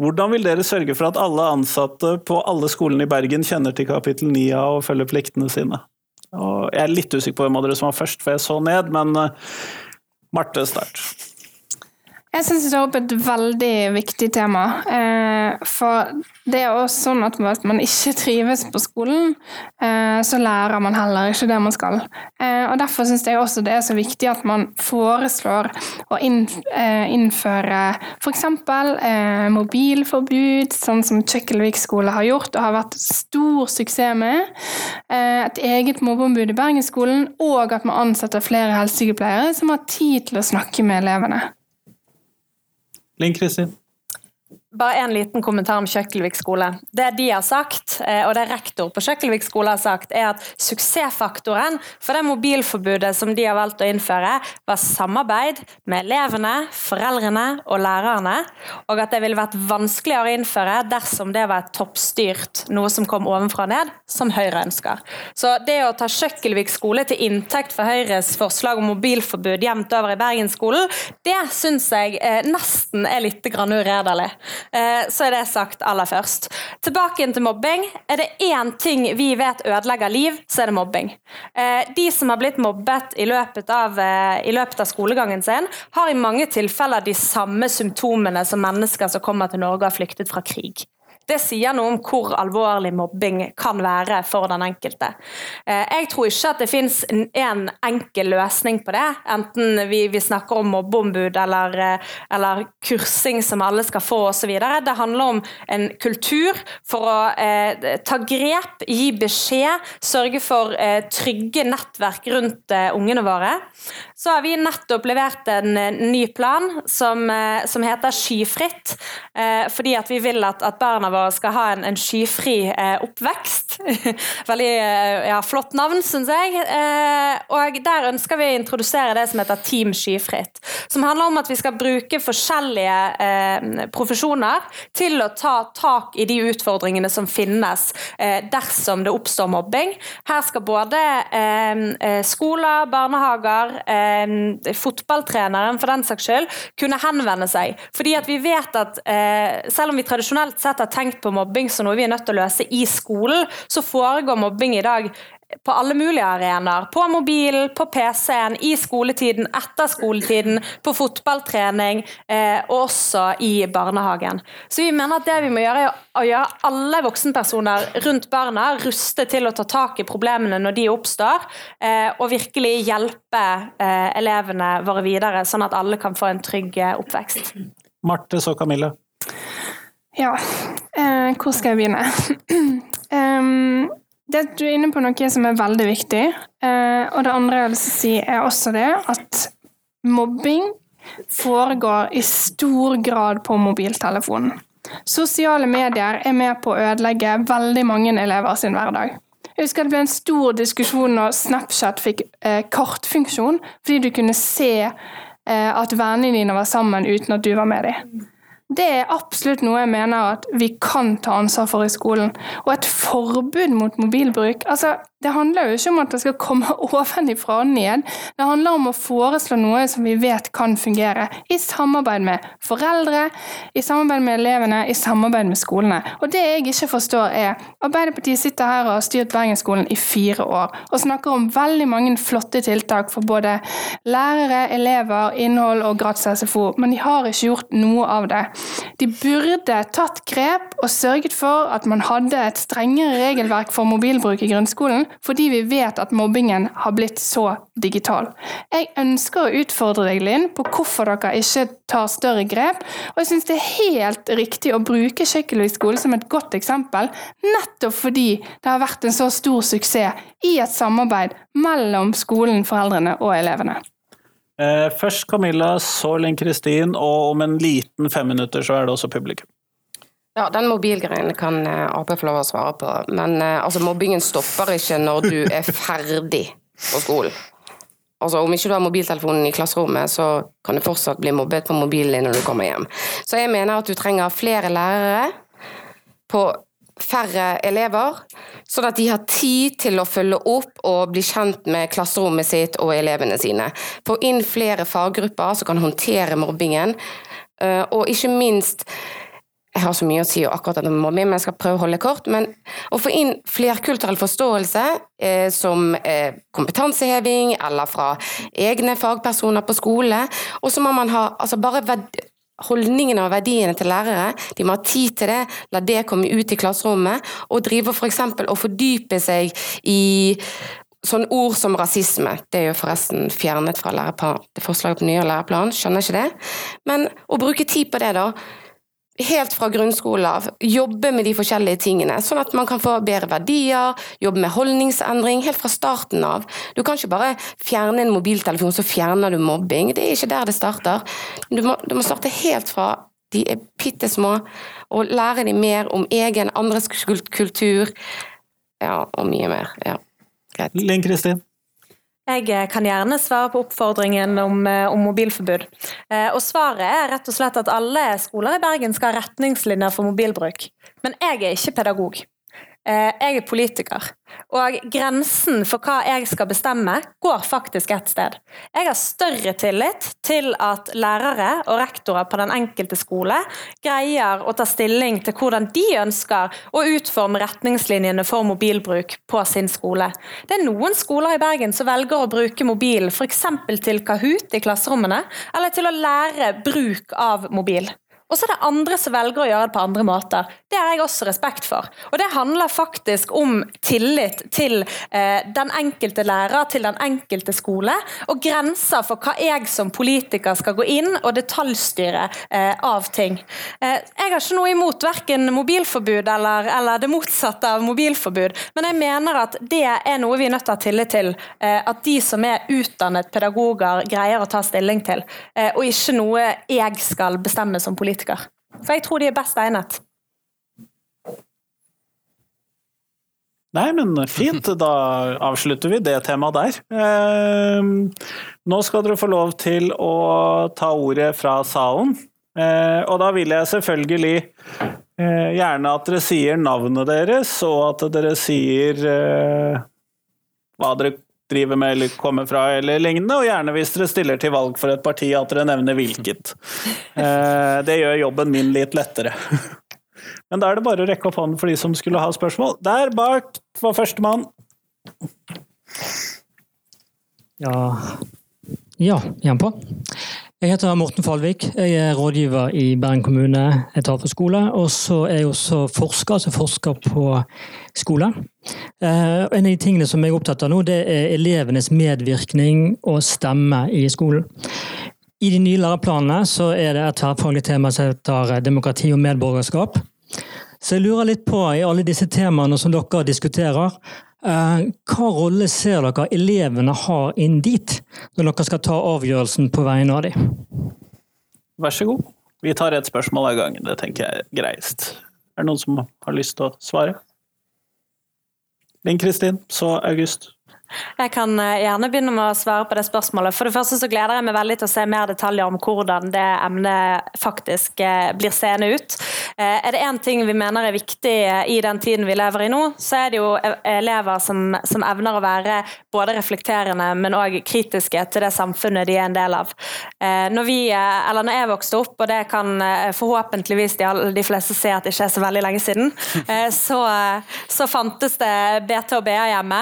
Hvordan vil dere sørge for at alle ansatte på alle skolene i Bergen kjenner til kapittel 9 og følger pliktene sine? Og jeg er litt usikker på hvem av dere som var først, for jeg så ned, men eh, Marte, start. Jeg syns du tar opp et veldig viktig tema. Eh, for det er også sånn at hvis man ikke trives på skolen, eh, så lærer man heller ikke det man skal. Eh, og Derfor syns jeg også det er så viktig at man foreslår å innføre f.eks. mobilforbud, sånn som Kjøkkelvik skole har gjort og har vært stor suksess med. Et eget mobbeombud i Bergensskolen, og at man ansetter flere helsesykepleiere som har tid til å snakke med elevene. Linn Kristin? Bare en liten kommentar om Kjøkkelvik skole. Det de har sagt, eh, og det rektor på Kjøkkelvik skole har sagt, er at suksessfaktoren for det mobilforbudet som de har valgt å innføre, var samarbeid med elevene, foreldrene og lærerne, og at det ville vært vanskeligere å innføre dersom det var toppstyrt, noe som kom ovenfra og ned, som Høyre ønsker. Så det å ta Kjøkkelvik skole til inntekt for Høyres forslag om mobilforbud jevnt over i Bergensskolen, det syns jeg eh, nesten er litt uredelig. Eh, så er det sagt aller først. Tilbake inn til mobbing. Er det én ting vi vet ødelegger liv, så er det mobbing. Eh, de som har blitt mobbet i løpet, av, i løpet av skolegangen sin, har i mange tilfeller de samme symptomene som mennesker som kommer til Norge og har flyktet fra krig. Det sier noe om hvor alvorlig mobbing kan være for den enkelte. Eh, jeg tror ikke at det fins en enkel løsning på det, enten vi, vi snakker om mobbeombud eller, eh, eller, kursing som alle skal få osv. Det handler om en kultur for å eh, ta grep, gi beskjed, sørge for eh, trygge nettverk rundt eh, ungene våre. Så har vi nettopp levert en, en ny plan som, eh, som heter Skyfritt, fordi at vi vil at, at barna våre skal ha en, en skyfri eh, oppvekst. Veldig eh, ja, flott navn, syns jeg. Eh, og der ønsker vi å introdusere det som heter Team Skyfritt. Som handler om at vi skal bruke forskjellige profesjoner til å ta tak i de utfordringene som finnes dersom det oppstår mobbing. Her skal både skoler, barnehager, fotballtreneren for den saks skyld kunne henvende seg. Fordi at vi vet at selv om vi tradisjonelt sett har tenkt tenkt på mobbing som noe vi er nødt til å løse i skolen, så foregår mobbing i dag på alle mulige arenaer. På mobilen, på PC-en, i skoletiden, etter skoletiden, på fotballtrening eh, og også i barnehagen. Så vi mener at det vi må gjøre, er å gjøre alle voksenpersoner rundt barna ruste til å ta tak i problemene når de oppstår, eh, og virkelig hjelpe eh, elevene våre videre, sånn at alle kan få en trygg eh, oppvekst. Marte, så Camilla. Ja, eh, hvor skal jeg begynne? um, det, du er inne på noe som er veldig viktig. Eh, og det andre jeg å si, er også det at mobbing foregår i stor grad på mobiltelefonen. Sosiale medier er med på å ødelegge veldig mange elever sin hverdag. Jeg husker Det ble en stor diskusjon når Snapchat fikk eh, kartfunksjon, fordi du kunne se eh, at vennene dine var sammen uten at du var med dem. Det er absolutt noe jeg mener at vi kan ta ansvar for i skolen. Og et forbud mot mobilbruk altså, Det handler jo ikke om at det skal komme ovenfra og ned. Det handler om å foreslå noe som vi vet kan fungere, i samarbeid med foreldre, i samarbeid med elevene, i samarbeid med skolene. Og det jeg ikke forstår, er Arbeiderpartiet sitter her og har styrt Bergensskolen i fire år og snakker om veldig mange flotte tiltak for både lærere, elever, innhold og gratis SFO, men de har ikke gjort noe av det. De burde tatt grep og sørget for at man hadde et strengere regelverk for mobilbruk i grunnskolen, fordi vi vet at mobbingen har blitt så digital. Jeg ønsker å utfordre deg, Linn, på hvorfor dere ikke tar større grep. Og jeg syns det er helt riktig å bruke Skikkeløy skole som et godt eksempel, nettopp fordi det har vært en så stor suksess i et samarbeid mellom skolen, foreldrene og elevene. Eh, først Camilla, så Linn Kristin, og om en liten fem minutter så er det også publikum. Ja, Den mobilgreien kan eh, Ap få lov å svare på. Men eh, altså, mobbingen stopper ikke når du er ferdig på skolen. Altså, Om ikke du har mobiltelefonen i klasserommet, så kan du fortsatt bli mobbet på mobilen din når du kommer hjem. Så jeg mener at du trenger flere lærere på færre elever, sånn at de har tid til å følge opp og bli kjent med klasserommet sitt og elevene sine. Få inn flere faggrupper som kan håndtere mobbingen, eh, og ikke minst jeg har så mye å si akkurat om mobbing, men jeg skal prøve å holde kort. Men å få inn flerkulturell forståelse, eh, som eh, kompetanseheving eller fra egne fagpersoner på skole. Og så må man ha altså bare holdningene og verdiene til lærere. De må ha tid til det, la det komme ut i klasserommet. Og drive f.eks. For og fordype seg i sånne ord som rasisme. Det er jo forresten fjernet fra forslaget på nye læreplan, skjønner ikke det. Men å bruke tid på det, da helt fra grunnskolen av jobbe med de forskjellige tingene, sånn at man kan få bedre verdier, jobbe med holdningsendring helt fra starten av. Du kan ikke bare fjerne en mobiltelefon, så fjerner du mobbing. Det er ikke der det starter. Du må, du må starte helt fra de er bitte små, og lære dem mer om egen, andres kultur, ja, og mye mer. Ja, greit. Linn Kristin? Jeg eh, kan gjerne svare på oppfordringen om, eh, om, mobilforbud. Eh, og Svaret er rett og slett at alle skoler i Bergen skal ha retningslinjer for mobilbruk. Men jeg er ikke pedagog. Eh, jeg er politiker, og grensen for hva jeg skal bestemme, går faktisk ett sted. Jeg har større tillit til at lærere og rektorer på den enkelte skole greier å ta stilling til hvordan de ønsker å utforme retningslinjene for mobilbruk på sin skole. Det er noen skoler i Bergen som velger å bruke mobil f.eks. til Kahoot i klasserommene, eller til å lære bruk av mobil. Og så er det andre som velger å gjøre det på andre måter. Det har jeg også respekt for. Og det handler faktisk om tillit til eh, den enkelte lærer, til den enkelte skole, og grenser for hva jeg som politiker skal gå inn og detaljstyre eh, av ting. Eh, jeg har ikke noe imot verken mobilforbud eller, eller, det motsatte av mobilforbud, men jeg mener at det er noe vi er nødt til å ha tillit til. Eh, at de som er utdannet pedagoger, greier å ta stilling til, eh, og ikke noe jeg skal bestemme som politiker politiker. For jeg tror de er best egnet. Nei, men fint. Da avslutter vi det temaet der. Eh, nå skal dere få lov til å ta ordet fra salen. Eh, og da vil jeg selvfølgelig eh, gjerne at dere sier navnet deres, og at dere sier hva dere driver med eller kommer fra eller lignende, og gjerne hvis dere stiller til valg for et parti, at dere nevner hvilket. Eh, det gjør jobben min litt lettere. Men da er det bare å rekke opp hånden for de som skulle ha spørsmål. Der bak var førstemann. Ja Ja, igjen på. Jeg heter Morten Falvik. Jeg er rådgiver i Bergen kommune etat for skole. Og så er jeg også forsker, altså forsker på skole. Eh, en av de tingene som jeg er opptatt av nå, det er elevenes medvirkning og stemme i skolen. I de nye læreplanene så er det et tverrfaglig tema som heter demokrati og medborgerskap. Så jeg lurer litt på, i alle disse temaene som dere diskuterer, hva rolle ser dere elevene har inn dit, når dere skal ta avgjørelsen på vegne av dem? Vær så god. Vi tar et spørsmål av gangen, det tenker jeg er greiest. Er det noen som har lyst til å svare? Linn Kristin, så August. Jeg kan eh, gjerne begynne med å svare på det spørsmålet. For det første så gleder jeg meg veldig til å se mer detaljer om hvordan det emnet faktisk eh, blir seende ut. Eh, er det én ting vi mener er viktig i den tiden vi lever i nå, så er det jo elever som, som evner å være både reflekterende, men òg kritiske til det samfunnet de er en del av. Når, vi, eller når jeg vokste opp, og det kan forhåpentligvis de, de fleste se at det ikke er så veldig lenge siden, så, så fantes det BT og BA hjemme.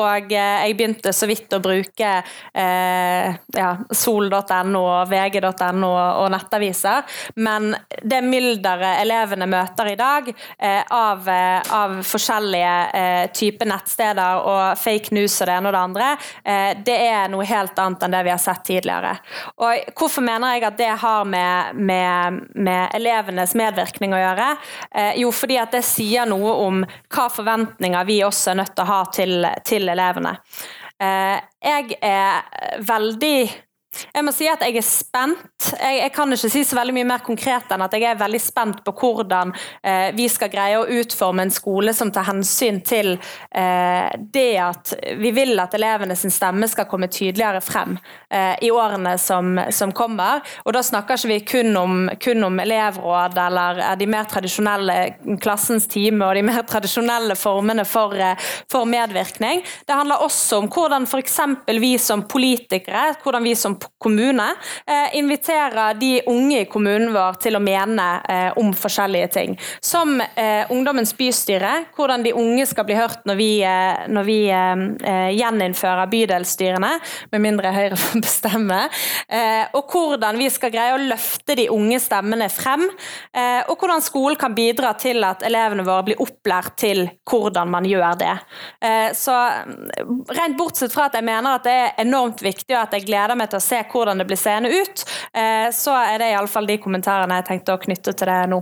og og eh, jeg begynte så vidt å bruke eh, ja, sol.no og vg.no og nettaviser. Men det mylderet elevene møter i dag eh, av, eh, av, forskjellige eh, typer nettsteder og fake news og det ene og det andre, eh, det er noe helt annet enn det vi har sett tidligere. Og hvorfor mener jeg at det har med, med, med elevenes medvirkning å gjøre? jo, fordi at det sier noe om hva forventninger vi også er nødt til å ha til, til elevene elevene. Eh, jeg er veldig jeg må si at jeg er spent. Jeg, jeg, kan ikke si så veldig mye mer konkret enn at jeg er veldig spent på hvordan eh, vi skal greie å utforme en skole som tar hensyn til eh, det at vi vil at elevene sin stemme skal komme tydeligere frem eh, i årene som, som, kommer. Og da snakker ikke vi kun om, kun om elevråd eller de mer tradisjonelle klassens time og de mer tradisjonelle formene for, eh, for medvirkning. Det handler også om hvordan f.eks. vi som politikere, hvordan vi som kommune eh, inviterer de unge i kommunen vår til å mene eh, om forskjellige ting. Som eh, Ungdommens bystyre, hvordan de unge skal bli hørt når vi, når vi gjeninnfører bydelsstyrene, med mindre Høyre får bestemme. og hvordan vi skal greie å løfte de unge stemmene frem. og hvordan skolen kan bidra til at elevene våre blir opplært til hvordan man gjør det. så rent bortsett fra at jeg mener at det er enormt viktig, og at jeg gleder meg til å se hvordan det blir seende ut, eh, så er det iallfall de kommentarene jeg tenkte å knytte til det nå.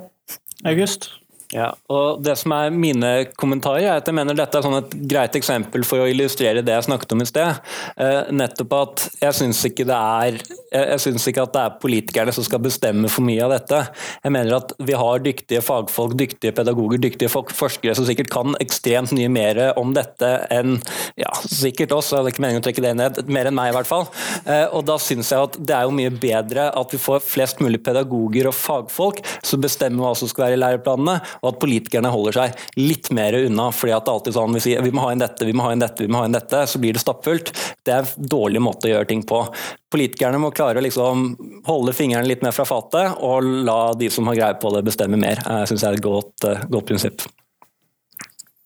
August? Ja, og det som er Mine kommentarer er at jeg mener dette er sånn et greit eksempel for å illustrere det jeg snakket om i sted. Eh, nettopp at Jeg syns ikke, ikke, at det er politikerne som skal bestemme for mye av dette. Jeg mener at Vi har dyktige fagfolk, dyktige pedagoger, dyktige forskere som sikkert kan ekstremt mye mer om dette enn ja, sikkert oss, jeg hadde ikke meningen å trekke det ned, mer enn meg i hvert fall. Eh, og Da syns jeg at det er jo mye bedre at vi får flest mulig pedagoger og fagfolk som bestemmer hva som skal være i læreplanene og at politikerne holder seg litt mer unna. fordi at det alltid sånn, Vi sier vi må ha inn dette, vi må ha inn dette, vi må ha inn dette, så blir det stappfullt. Det er en dårlig måte å gjøre ting på. Politikerne må klare å liksom holde fingrene litt mer fra fatet, og la de som har greie på det, bestemme mer. Jeg synes det er et godt, eh, godt prinsipp.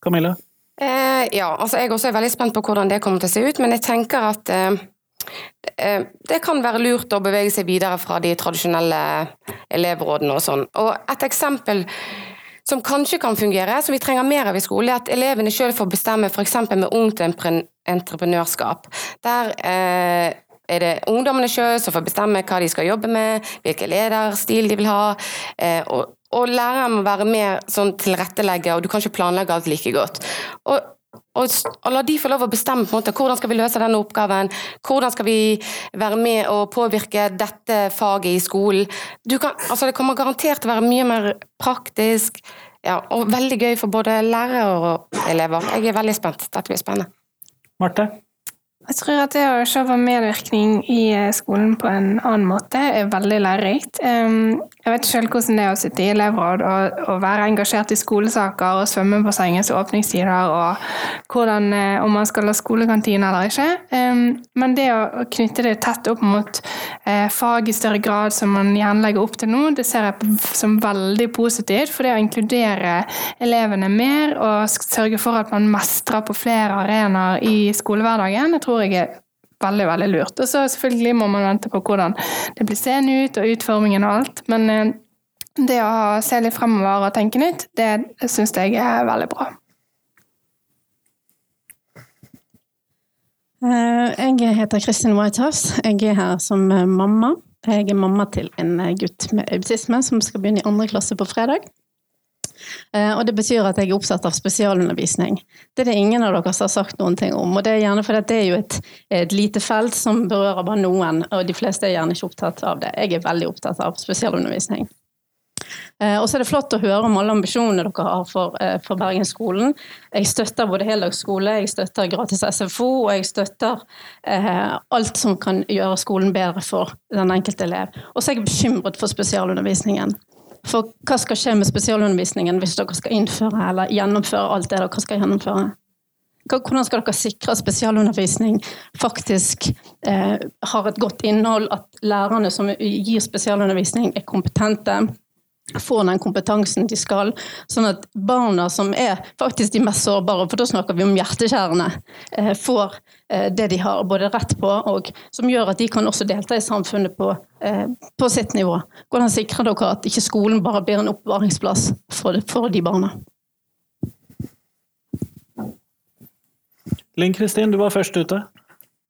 Camilla? Eh, ja, altså jeg også er veldig spent på hvordan det kommer til å se ut, men jeg tenker at eh, eh, det kan være lurt å bevege seg videre fra de tradisjonelle elevrådene og sånn. Og et eksempel som kanskje kan fungere, som vi trenger mer av i skolen, er at elevene sjøl får bestemme f.eks. med ungt entreprenørskap. Der eh, er det ungdommene sjøl som får bestemme hva de skal jobbe med, hvilken lederstil de vil ha. Eh, og og læreren må være mer sånn tilrettelegger, og du kan ikke planlegge alt like godt. Og, og, og, la de få lov å bestemme på en måte, hvordan skal vi løse denne oppgaven, hvordan skal vi være med og påvirke dette faget i skolen. Kan, altså det kommer garantert til å være mye mer praktisk ja, og veldig gøy for både lærere og elever. Jeg er veldig spent. Dette blir spennende. Marte? Jeg tror at det å se på medvirkning i eh, skolen på en annen måte er veldig lærerikt. Jeg vet selv hvordan det er å sitte i elevråd og, og være engasjert i skolesaker og svømmebassengets åpningstider og hvordan, eh, om man skal ha skolekantine eller ikke. Men det å knytte det tett opp mot eh, fag i større grad, som man gjerne legger opp til nå, det ser jeg som veldig positivt. For det å inkludere elevene mer og sørge for at man mestrer på flere arenaer i skolehverdagen, jeg tror tror jeg er veldig veldig lurt. Og så selvfølgelig må man vente på hvordan det blir seende ut, og utformingen og alt. Men eh, det å se litt fremover og tenke nytt, det syns jeg er veldig bra. Eh, jeg heter Kristin Whitehouse. Jeg er her som eh, mamma. Jeg er mamma til en gutt med autisme som skal begynne i andre klasse på fredag. Eh, og det betyr at jeg er opptatt av spesialundervisning. Det er det ingen av dere som har sagt noen ting om. Og det er gjerne fordi det er jo et, et, lite felt som berører bare noen, og de fleste er gjerne ikke opptatt av det. Jeg er veldig opptatt av spesialundervisning. Eh, og så er det flott å høre om alle ambisjonene dere har for, eh, for Bergensskolen. Jeg støtter både heldagsskole, jeg støtter gratis SFO, og jeg støtter eh, alt som kan gjøre skolen bedre for den enkelte elev. Og så er jeg bekymret for spesialundervisningen. For hva skal skje med spesialundervisningen hvis dere skal innføre eller gjennomføre alt det dere skal gjennomføre? Hvordan skal dere sikre at spesialundervisning faktisk eh, har et godt innhold, at lærerne som gir spesialundervisning, er kompetente? Får den kompetansen de skal, sånn at barna som er faktisk de mest sårbare, for da snakker vi om hjerteskjærene, eh, får eh, det de har både rett på, og som gjør at de kan også delta i samfunnet på, eh, på sitt nivå. Hvordan sikrer dere at ikke skolen bare blir en oppbevaringsplass for, for de barna? Linn Kristin, du var først ute.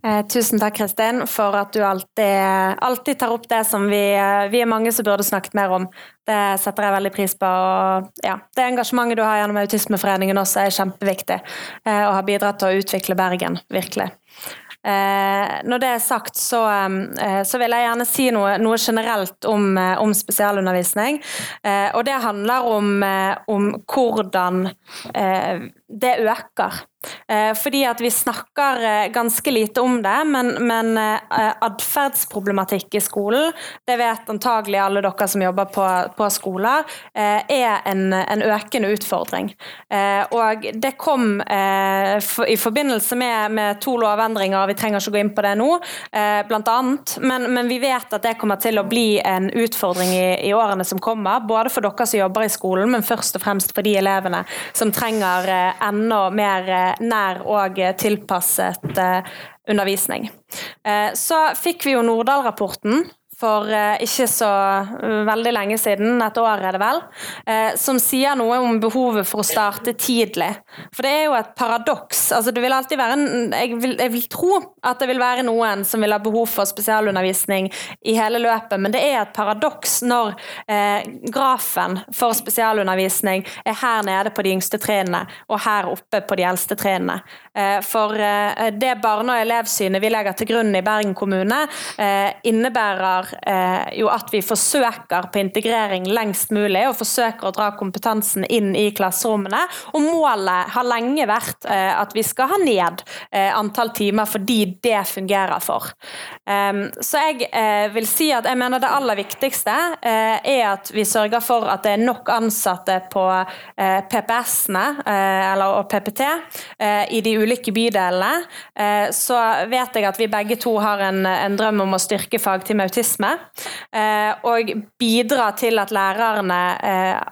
Eh, tusen takk, Kristin, for at du alltid, alltid tar opp det som vi, eh, vi, er mange som burde snakket mer om. Det setter jeg veldig pris på. Og, ja, det engasjementet du har gjennom Autismeforeningen også er kjempeviktig, eh, og har bidratt til å utvikle Bergen, virkelig. Når det er sagt, så, så, vil jeg gjerne si noe, noe generelt om, om spesialundervisning. og det handler om, om hvordan det øker. Eh, fordi at vi snakker eh, ganske lite om det, men, men eh, atferdsproblematikk i skolen, det vet antagelig alle dere som jobber på, på skoler, er en, en, økende utfordring. Og det kom i forbindelse med, med, to lovendringer, vi trenger ikke gå inn på det nå, blant annet, men, men, vi vet at det kommer til å bli en utfordring i, i årene som kommer, både for dere som jobber i skolen, men først og fremst for de elevene som trenger enda mer nær og tilpasset eh, undervisning. Eh, så fikk vi jo Nordahl-rapporten for eh, ikke så eh, veldig lenge siden, et år er det vel, eh, som sier noe om behovet for å starte tidlig. For det er jo et paradoks. Altså, det vil alltid være en, jeg, vil, jeg vil tro at det vil være noen som vil ha behov for spesialundervisning i hele løpet, men det er et paradoks når eh, grafen for spesialundervisning er her nede på de yngste trinnene og her oppe på de eldste trinnene. Eh, for eh, det barne- og elevsynet vi legger til grunn i Bergen kommune, innebærer eh, jo at vi forsøker på integrering lengst mulig, og forsøker å dra kompetansen inn i klasserommene. Og målet har lenge vært at vi skal ha ned antall timer fordi det fungerer for. Ehm, så jeg vil si at jeg mener det aller viktigste er at vi sørger for at det er nok ansatte på PPS-ene og PPT i de ulike bydelene. Så vet jeg at vi begge to har en, en drøm om å styrke fagteam autisme. Og bidra til at lærerne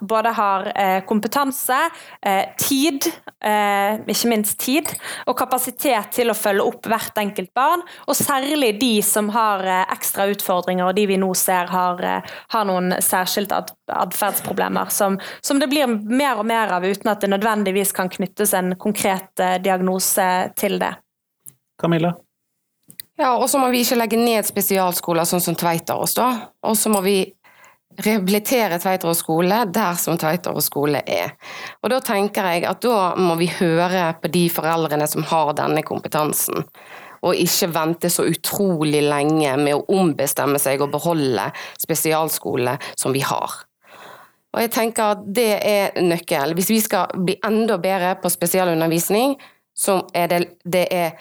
både har kompetanse, tid, ikke minst tid, og kapasitet til å følge opp hvert enkelt barn, og særlig de som har ekstra utfordringer, og de vi nå ser har, har noen særskilte atferdsproblemer, som, som, det blir mer og mer av uten at det nødvendigvis kan knyttes en konkret diagnose til det. Camilla? Ja, og så må vi ikke legge ned spesialskoler sånn som Tveiterås, da. Og så må vi rehabilitere Tveiterås skole der som Tveiterås skole er. Og da tenker jeg at da må vi høre på de foreldrene som har denne kompetansen. Og ikke vente så utrolig lenge med å ombestemme seg og beholde spesialskole som vi har. Og jeg tenker at det er nøkkel. Hvis vi skal bli enda bedre på spesialundervisning, så er det, det er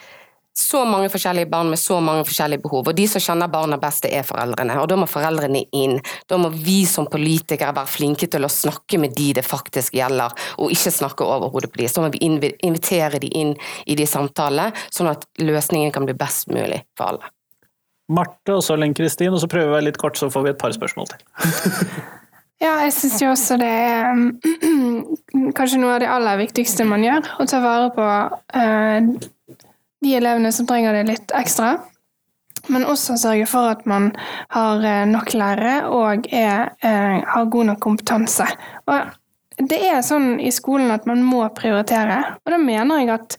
så mange forskjellige barn med så mange forskjellige behov. Og de som kjenner barna best, det er foreldrene. Og da må foreldrene inn. Da må vi som politikere være flinke til å snakke med de det faktisk gjelder, og ikke snakke over hodet på de. Så må vi invitere de inn i de samtalene, sånn at løsningen kan bli best mulig for alle. Marte og så Linn Kristin, og så prøver vi å være litt kort, så får vi et par spørsmål til. Ja, jeg syns jo også det er kanskje noe av det aller viktigste man gjør. Å ta vare på uh, de elevene som trenger det litt ekstra. Men også sørge for at man har eh, nok lærere og er, eh, har god nok kompetanse. Og det er sånn i skolen at man må prioritere, og da mener jeg at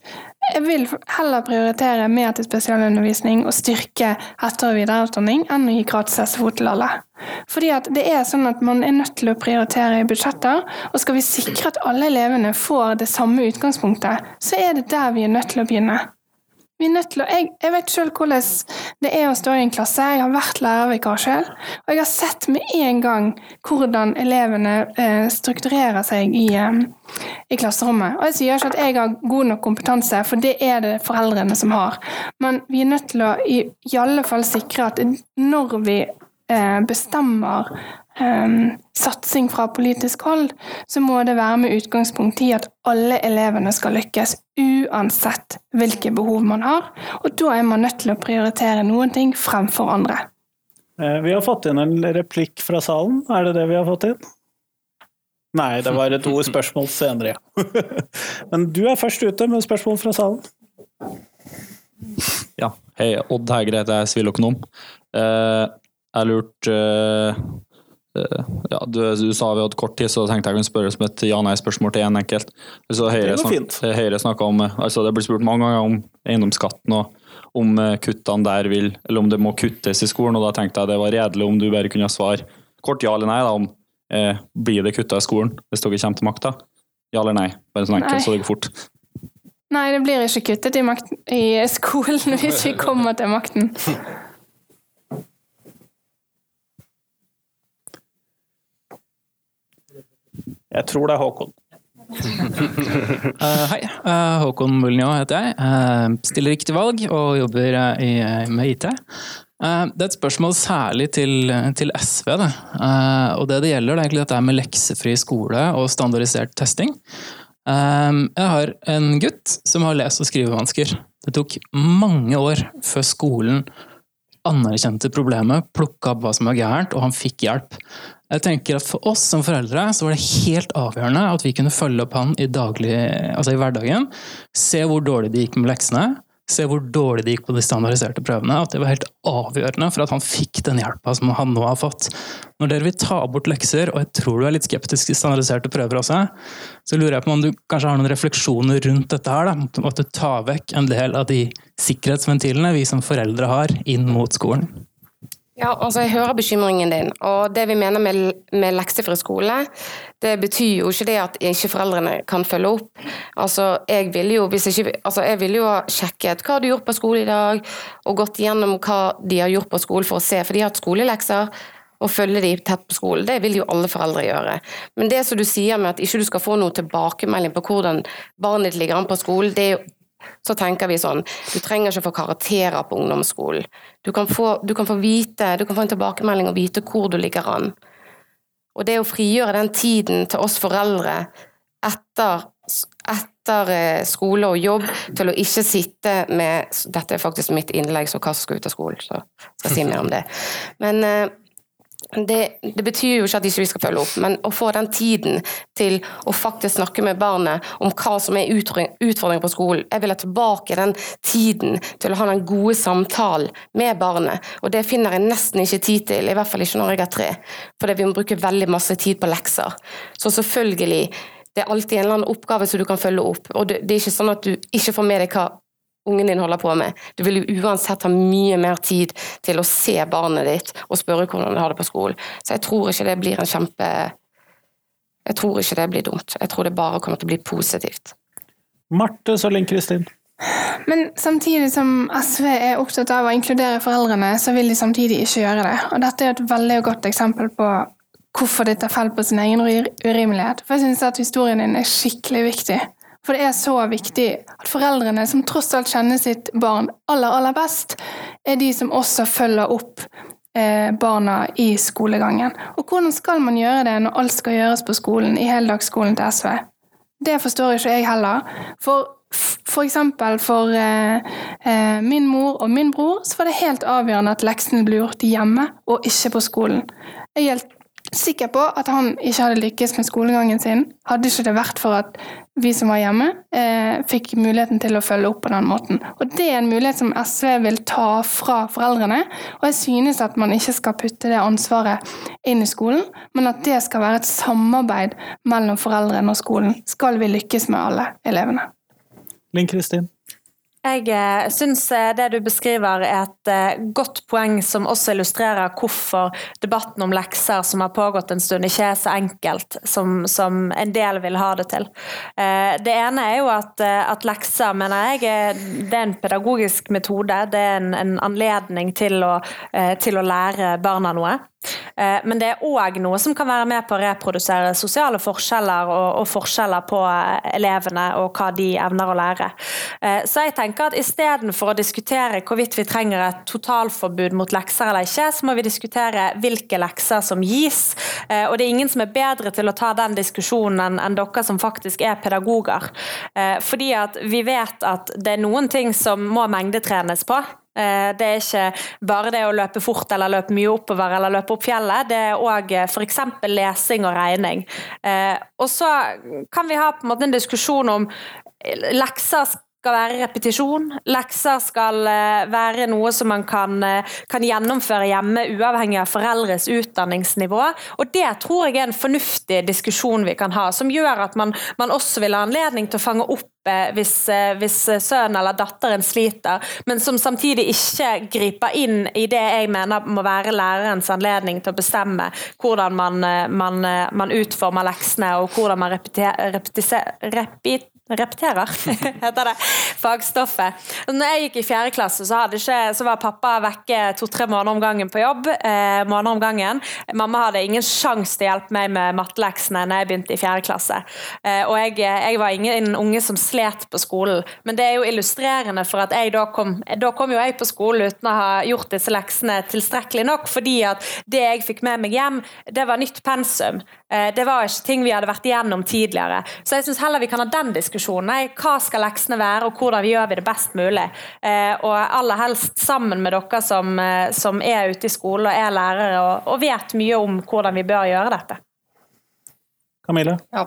jeg vil heller prioritere mer til spesialundervisning og styrke etter- og videreutdanning enn å gi gratis SFO til alle. Fordi at det er sånn at Man er nødt til å prioritere i budsjetter, og skal vi sikre at alle elevene får det samme utgangspunktet, så er det der vi er nødt til å begynne. Vi er nødt til å, jeg, jeg vet selv hvordan det er å stå i en klasse. Jeg har vært lærervikar selv, og jeg har sett med en gang hvordan elevene eh, strukturerer seg i, eh, i, klasserommet. Og Jeg sier ikke at jeg har god nok kompetanse, for det er det foreldrene som har. Men vi er nødt til å i, i alle fall sikre at når vi eh, bestemmer um, satsing fra politisk hold, så må det være med utgangspunkt i at alle elevene skal lykkes, uansett hvilke behov man har. Og da er man nødt til å prioritere noen ting fremfor andre. Eh, vi har fått inn en replikk fra salen, er det det vi har fått inn? Nei, det var to spørsmål senere, ja. Men du er først ute med spørsmål fra salen. Ja, hei. Odd Hegre heter jeg, siviløkonom. Eh, jeg lurte Eh, ja, du, du, sa vi hadde kort tid, så tenkte jeg kunne spørre som et ja-nei-spørsmål til én en enkelt. Altså, Høyre, snak, Høyre om, altså Det blir spurt mange ganger om eiendomsskatten og om eh, kuttene der vil, eller om det må kuttes i skolen. og Da tenkte jeg det var redelig om du bare kunne svare kort ja eller nei da, om eh, blir det kutta i skolen hvis dere kommer til makta. Ja eller nei? Bare sånn enkelt, så det går fort. Nei, det blir ikke kuttet i, makten, i skolen hvis vi kommer til makten. Jeg tror det er Håkon. uh, hei, uh, Håkon Mulnjå heter jeg. Uh, stiller til valg og jobber i, med IT. det er et spørsmål særlig til, til SV. Det. og det det gjelder, det er egentlig dette med leksefri skole og standardisert testing. jeg har en gutt som har lese- og skrivevansker. Det tok mange år før skolen anerkjente problemet, plukka opp hva som var gærent, og han fikk hjelp. Jeg tenker at For oss som foreldre så var det helt avgjørende at vi kunne følge opp han i, daglig, altså i hverdagen. Se hvor dårlig det gikk med leksene, se hvor dårlig det gikk på de standardiserte prøvene. At det var helt avgjørende for at han fikk den hjelpa som han nå har fått. Når dere vil ta bort lekser, og jeg tror du er litt skeptisk til standardiserte prøver også, så lurer jeg på om du kanskje har noen refleksjoner rundt dette her? da, At du tar vekk en del av de sikkerhetsventilene vi som foreldre har inn mot skolen? Ja, altså Jeg hører bekymringen din. og Det vi mener med, med leksefri skole, det betyr jo ikke det at ikke foreldrene kan følge opp. Altså, Jeg ville jo, altså, ville jo ha sjekket hva du har gjort på skole i dag, og gått gjennom hva de har gjort på skole for å se, for de har hatt skolelekser. Og følge de tett på skolen. Det vil jo alle foreldre gjøre. Men det som du sier med at ikke du skal få noe tilbakemelding på hvordan barnet ditt ligger an på skolen, det er jo så tenker vi sånn Du trenger ikke å få karakterer på ungdomsskolen. Du kan få, du kan få vite, du kan få en tilbakemelding og vite hvor du ligger an. Og det å frigjøre den tiden til oss foreldre etter, etter eh, skole og jobb til å ikke sitte med Dette er faktisk mitt innlegg, så hva skal ut av skolen, så skal jeg si mer om det. Men eh, det, det, betyr jo ikke at ikke vi skal følge opp, men å få den tiden til å faktisk snakke med barnet om hva som er utfordringer på skolen. Jeg vil ha tilbake den tiden til å ha den gode samtalen med barnet. Og det finner jeg nesten ikke tid til, i hvert fall ikke når jeg er tre. Fordi vi må bruke veldig masse tid på lekser. Så selvfølgelig, det er alltid en eller annen oppgave som du kan følge opp. Og det, det er ikke sånn at du ikke får med deg hva ungen din holder på med. Du vil jo uansett ha mye mer tid til å se barnet ditt og spørre hvordan det har det på skolen. Så jeg tror ikke det blir en kjempe Jeg tror ikke det blir dumt. Jeg tror det bare kommer til å bli positivt. Marte Sølling Kristin. Men samtidig som SV er opptatt av å inkludere foreldrene, så vil de samtidig ikke gjøre det. Og dette er et veldig godt eksempel på hvorfor de tar feil på sin egen urimelighet. For jeg syns at historien din er skikkelig viktig. For det er så viktig at foreldrene, som tross alt kjenner sitt barn aller, aller best, er de som også følger opp eh, barna i skolegangen. Og hvordan skal man gjøre det når alt skal gjøres på skolen, i heldagsskolen til SV? Det forstår ikke jeg heller. For for eksempel for eh, eh, min mor og min bror så var det helt avgjørende at leksene ble gjort hjemme og ikke på skolen. Jeg er helt sikker på at han ikke hadde lykkes med skolegangen sin, hadde ikke det vært for at vi som var hjemme, eh, fikk muligheten til å følge opp på den måten. Og Det er en mulighet som SV vil ta fra foreldrene. Og jeg synes at man ikke skal putte det ansvaret inn i skolen, men at det skal være et samarbeid mellom foreldrene og skolen, skal vi lykkes med alle elevene. Linn Kristin? Jeg eh, syns eh, det du beskriver er et eh, godt poeng som også illustrerer hvorfor debatten om lekser som har pågått en stund, ikke er så enkelt som, som en del vil ha det til. Det ene er jo at, at lekser, mener jeg, det er en pedagogisk metode. Det er en, en anledning til å, til å lære barna noe. Eh, men det er òg noe som kan være med på å reprodusere sosiale forskjeller og, og, forskjeller på eh, elevene og hva de evner å lære. Eh, så jeg tenker at istedenfor å diskutere hvorvidt vi trenger et totalforbud mot lekser eller ikke, så må vi diskutere hvilke lekser som gis. Og det er ingen som er bedre til å ta den diskusjonen enn dere som faktisk er pedagoger. Fordi at vi vet at det er noen ting som må mengdetrenes på. Eh, det er ikke bare det å løpe fort eller løpe mye oppover eller løpe opp fjellet. Det er òg eh, f.eks. lesing og regning. Eh, og så kan vi ha en en diskusjon om lekser skal være repetisjon. Lekser skal være noe som man kan, kan, gjennomføre hjemme, uavhengig av foreldres utdanningsnivå. Og Det tror jeg er en fornuftig diskusjon vi kan ha, som gjør at man, man også vil ha anledning til å fange opp hvis, eh, hvis sønnen eller datteren sliter, men som samtidig ikke griper inn i det jeg mener må være lærerens anledning til å bestemme hvordan man, eh, man, eh, man utformer leksene, og hvordan man repeter, repeter, repeterer, heter det, fagstoffet. Når jeg gikk i fjerde klasse, så, ikke, så var pappa vekke to-tre måneder om gangen på jobb. Eh, måneder om gangen. Mamma hadde ingen sjanse til å hjelpe meg med matteleksene når jeg begynte i fjerde klasse. Eh, og jeg, jeg, var ingen unge som slet på skolen, men det er jo illustrerende for at jeg da kom, da kom jo jeg på skolen uten å ha gjort disse leksene tilstrekkelig nok, fordi at det jeg fikk med meg hjem, det var nytt pensum. Eh, det var ikke ting vi hadde vært igjennom tidligere. Så jeg syns heller vi kan ha den diskusjonen. Nei, hva skal leksene være, og hvordan gjør vi det best mulig? Eh, og aller helst sammen med dere som, eh, som er ute i skolen og er lærere og, og, vet mye om hvordan vi bør gjøre dette. Camille? Ja.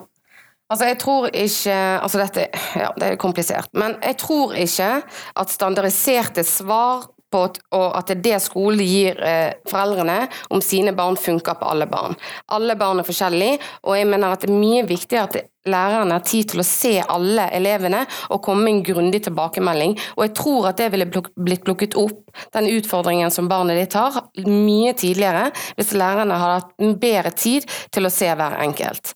Altså, jeg tror ikke Altså, dette ja, det er komplisert. Men jeg tror ikke at standardiserte svar på og at det er det skolen gir eh, foreldrene om sine barn funker på alle barn. Alle barn er forskjellige, og jeg mener at det er mye viktigere at det lærerne tid til å se alle elevene og komme med en grundig tilbakemelding. Og jeg tror at det ville blitt plukket opp, den utfordringen som barnet ditt har, mye tidligere hvis lærerne hadde hatt bedre tid til å se hver enkelt.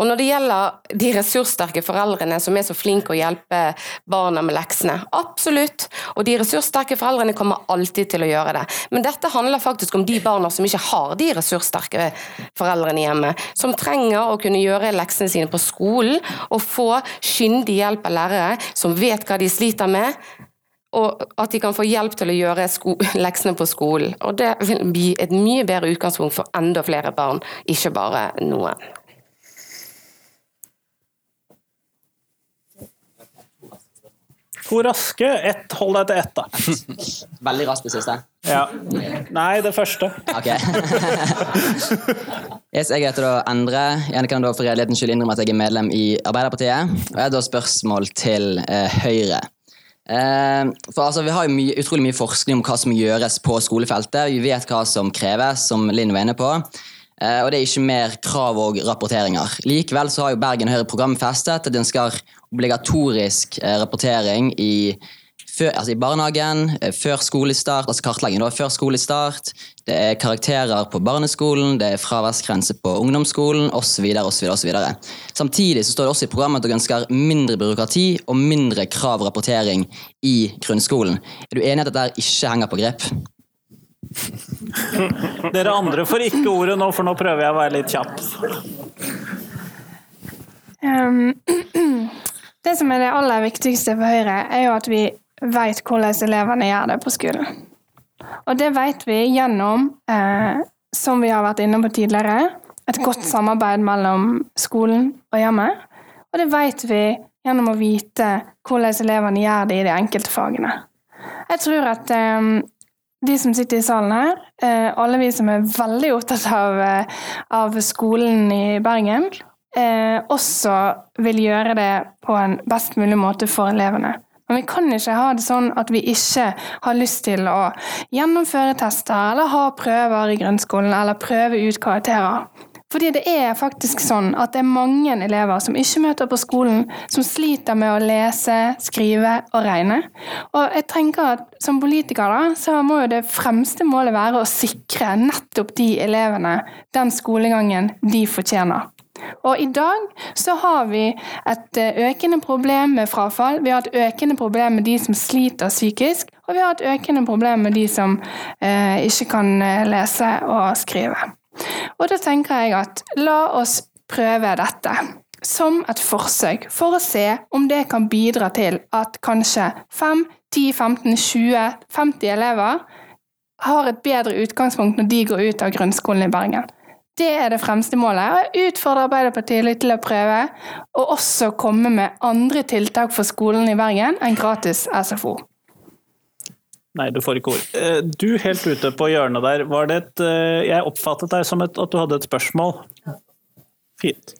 Og når det gjelder de ressurssterke foreldrene som er så flinke å hjelpe barna med leksene, absolutt. Og de ressurssterke foreldrene kommer alltid til å gjøre det. Men dette handler faktisk om de barna som ikke har de ressurssterke foreldrene hjemme, som trenger å kunne gjøre leksene sine på skolen og få kyndig hjelp av lærere som vet hva de sliter med. Og at de kan få hjelp til å gjøre leksene på skolen. Og det vil bli et mye bedre utgangspunkt for enda flere barn, ikke bare noen. Hvor raske. Ett, hold deg til ett, da. Veldig raskt det siste. Ja. Nei, det første. Ok. yes, jeg heter da Endre. Gjerne kan da for redeligheten skyld innrømme at jeg er medlem i Arbeiderpartiet. Og jeg har da spørsmål til eh, Høyre. Eh, for altså, Vi har jo mye, utrolig mye forskning om hva som gjøres på skolefeltet. Vi vet hva som kreves, som Linn var inne på. Eh, og det er ikke mer krav og rapporteringer. Likevel så har jo Bergen Høyre programfestet at de ønsker obligatorisk eh, rapportering i, før, altså i barnehagen, eh, før skolestart, altså kartlegging da, før skolestart. Det er karakterer på barneskolen, det er fraværsgrense på ungdomsskolen osv. osv. Samtidig så står det også i programmet at dere ønsker mindre byråkrati og mindre krav og rapportering i grunnskolen. Er du enig i at dette ikke henger på grep? Dere andre får ikke ordet nå, for nå prøver jeg å være litt kjapp. Um, det som er det aller viktigste for Høyre, er jo at vi vet hvordan elevene gjør det på skolen. Og det vet vi gjennom, eh, som vi har vært inne på tidligere, et godt samarbeid mellom skolen og hjemmet. Og det vet vi gjennom å vite hvordan elevene gjør det i de enkelte fagene. Jeg tror at eh, de som sitter i salen her, eh, alle vi som er veldig opptatt av, eh, av skolen i Bergen, eh, også vil gjøre det på en best mulig måte for elevene. Men vi kan ikke ha det sånn at vi ikke har lyst til å gjennomføre tester eller ha prøver i grunnskolen eller prøve ut karakterer. Fordi det er faktisk sånn at det er mange elever som ikke møter på skolen, som sliter med å lese, skrive og regne. Og jeg tenker at som politiker da, så må jo det fremste målet være å sikre nettopp de elevene den skolegangen de fortjener. Og i dag så har vi et eh, økende problem med frafall. Vi har et økende problem med de som sliter psykisk, og vi har et økende problem med de som eh, ikke kan eh, lese og skrive. Og da tenker jeg at la oss prøve dette som et forsøk, for å se om det kan bidra til at kanskje 5, 10, 15, 20, 50 elever har et bedre utgangspunkt når de går ut av grunnskolen i Bergen. Det er det fremste målet. Og jeg utfordrer Arbeiderpartiet litt til å prøve, og også komme med andre tiltak for skolen i Bergen enn gratis SFO. Nei, du får ikke ord. Eh, du helt ute på hjørnet der, var det et eh, Jeg oppfattet deg som et, at du hadde et spørsmål. Fint.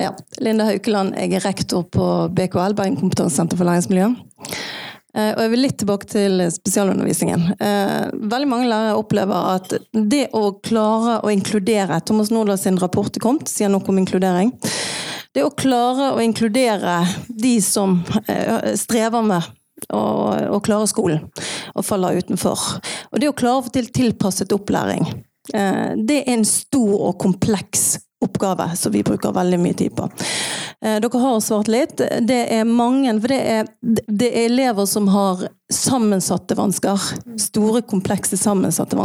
Ja, Linda Haukeland, jeg er rektor på BKL, Bergen kompetansesenter for læringsmiljø. Eh, og jeg vil litt tilbake til spesialundervisningen. Veldig mange lærere opplever at det å klare å inkludere Thomas Nordahl sin rapport er kommet, sier noe om inkludering det å klare å inkludere de som eh, strever med å, klare skolen og faller utenfor. Og det å klare å få til tilpasset opplæring. Eh, det er en stor og kompleks oppgave som vi bruker veldig mye tid på. Eh, dere har svart litt. Det er mange, for det er, det er elever som har sammensatte vansker. Store, komplekse sammensatte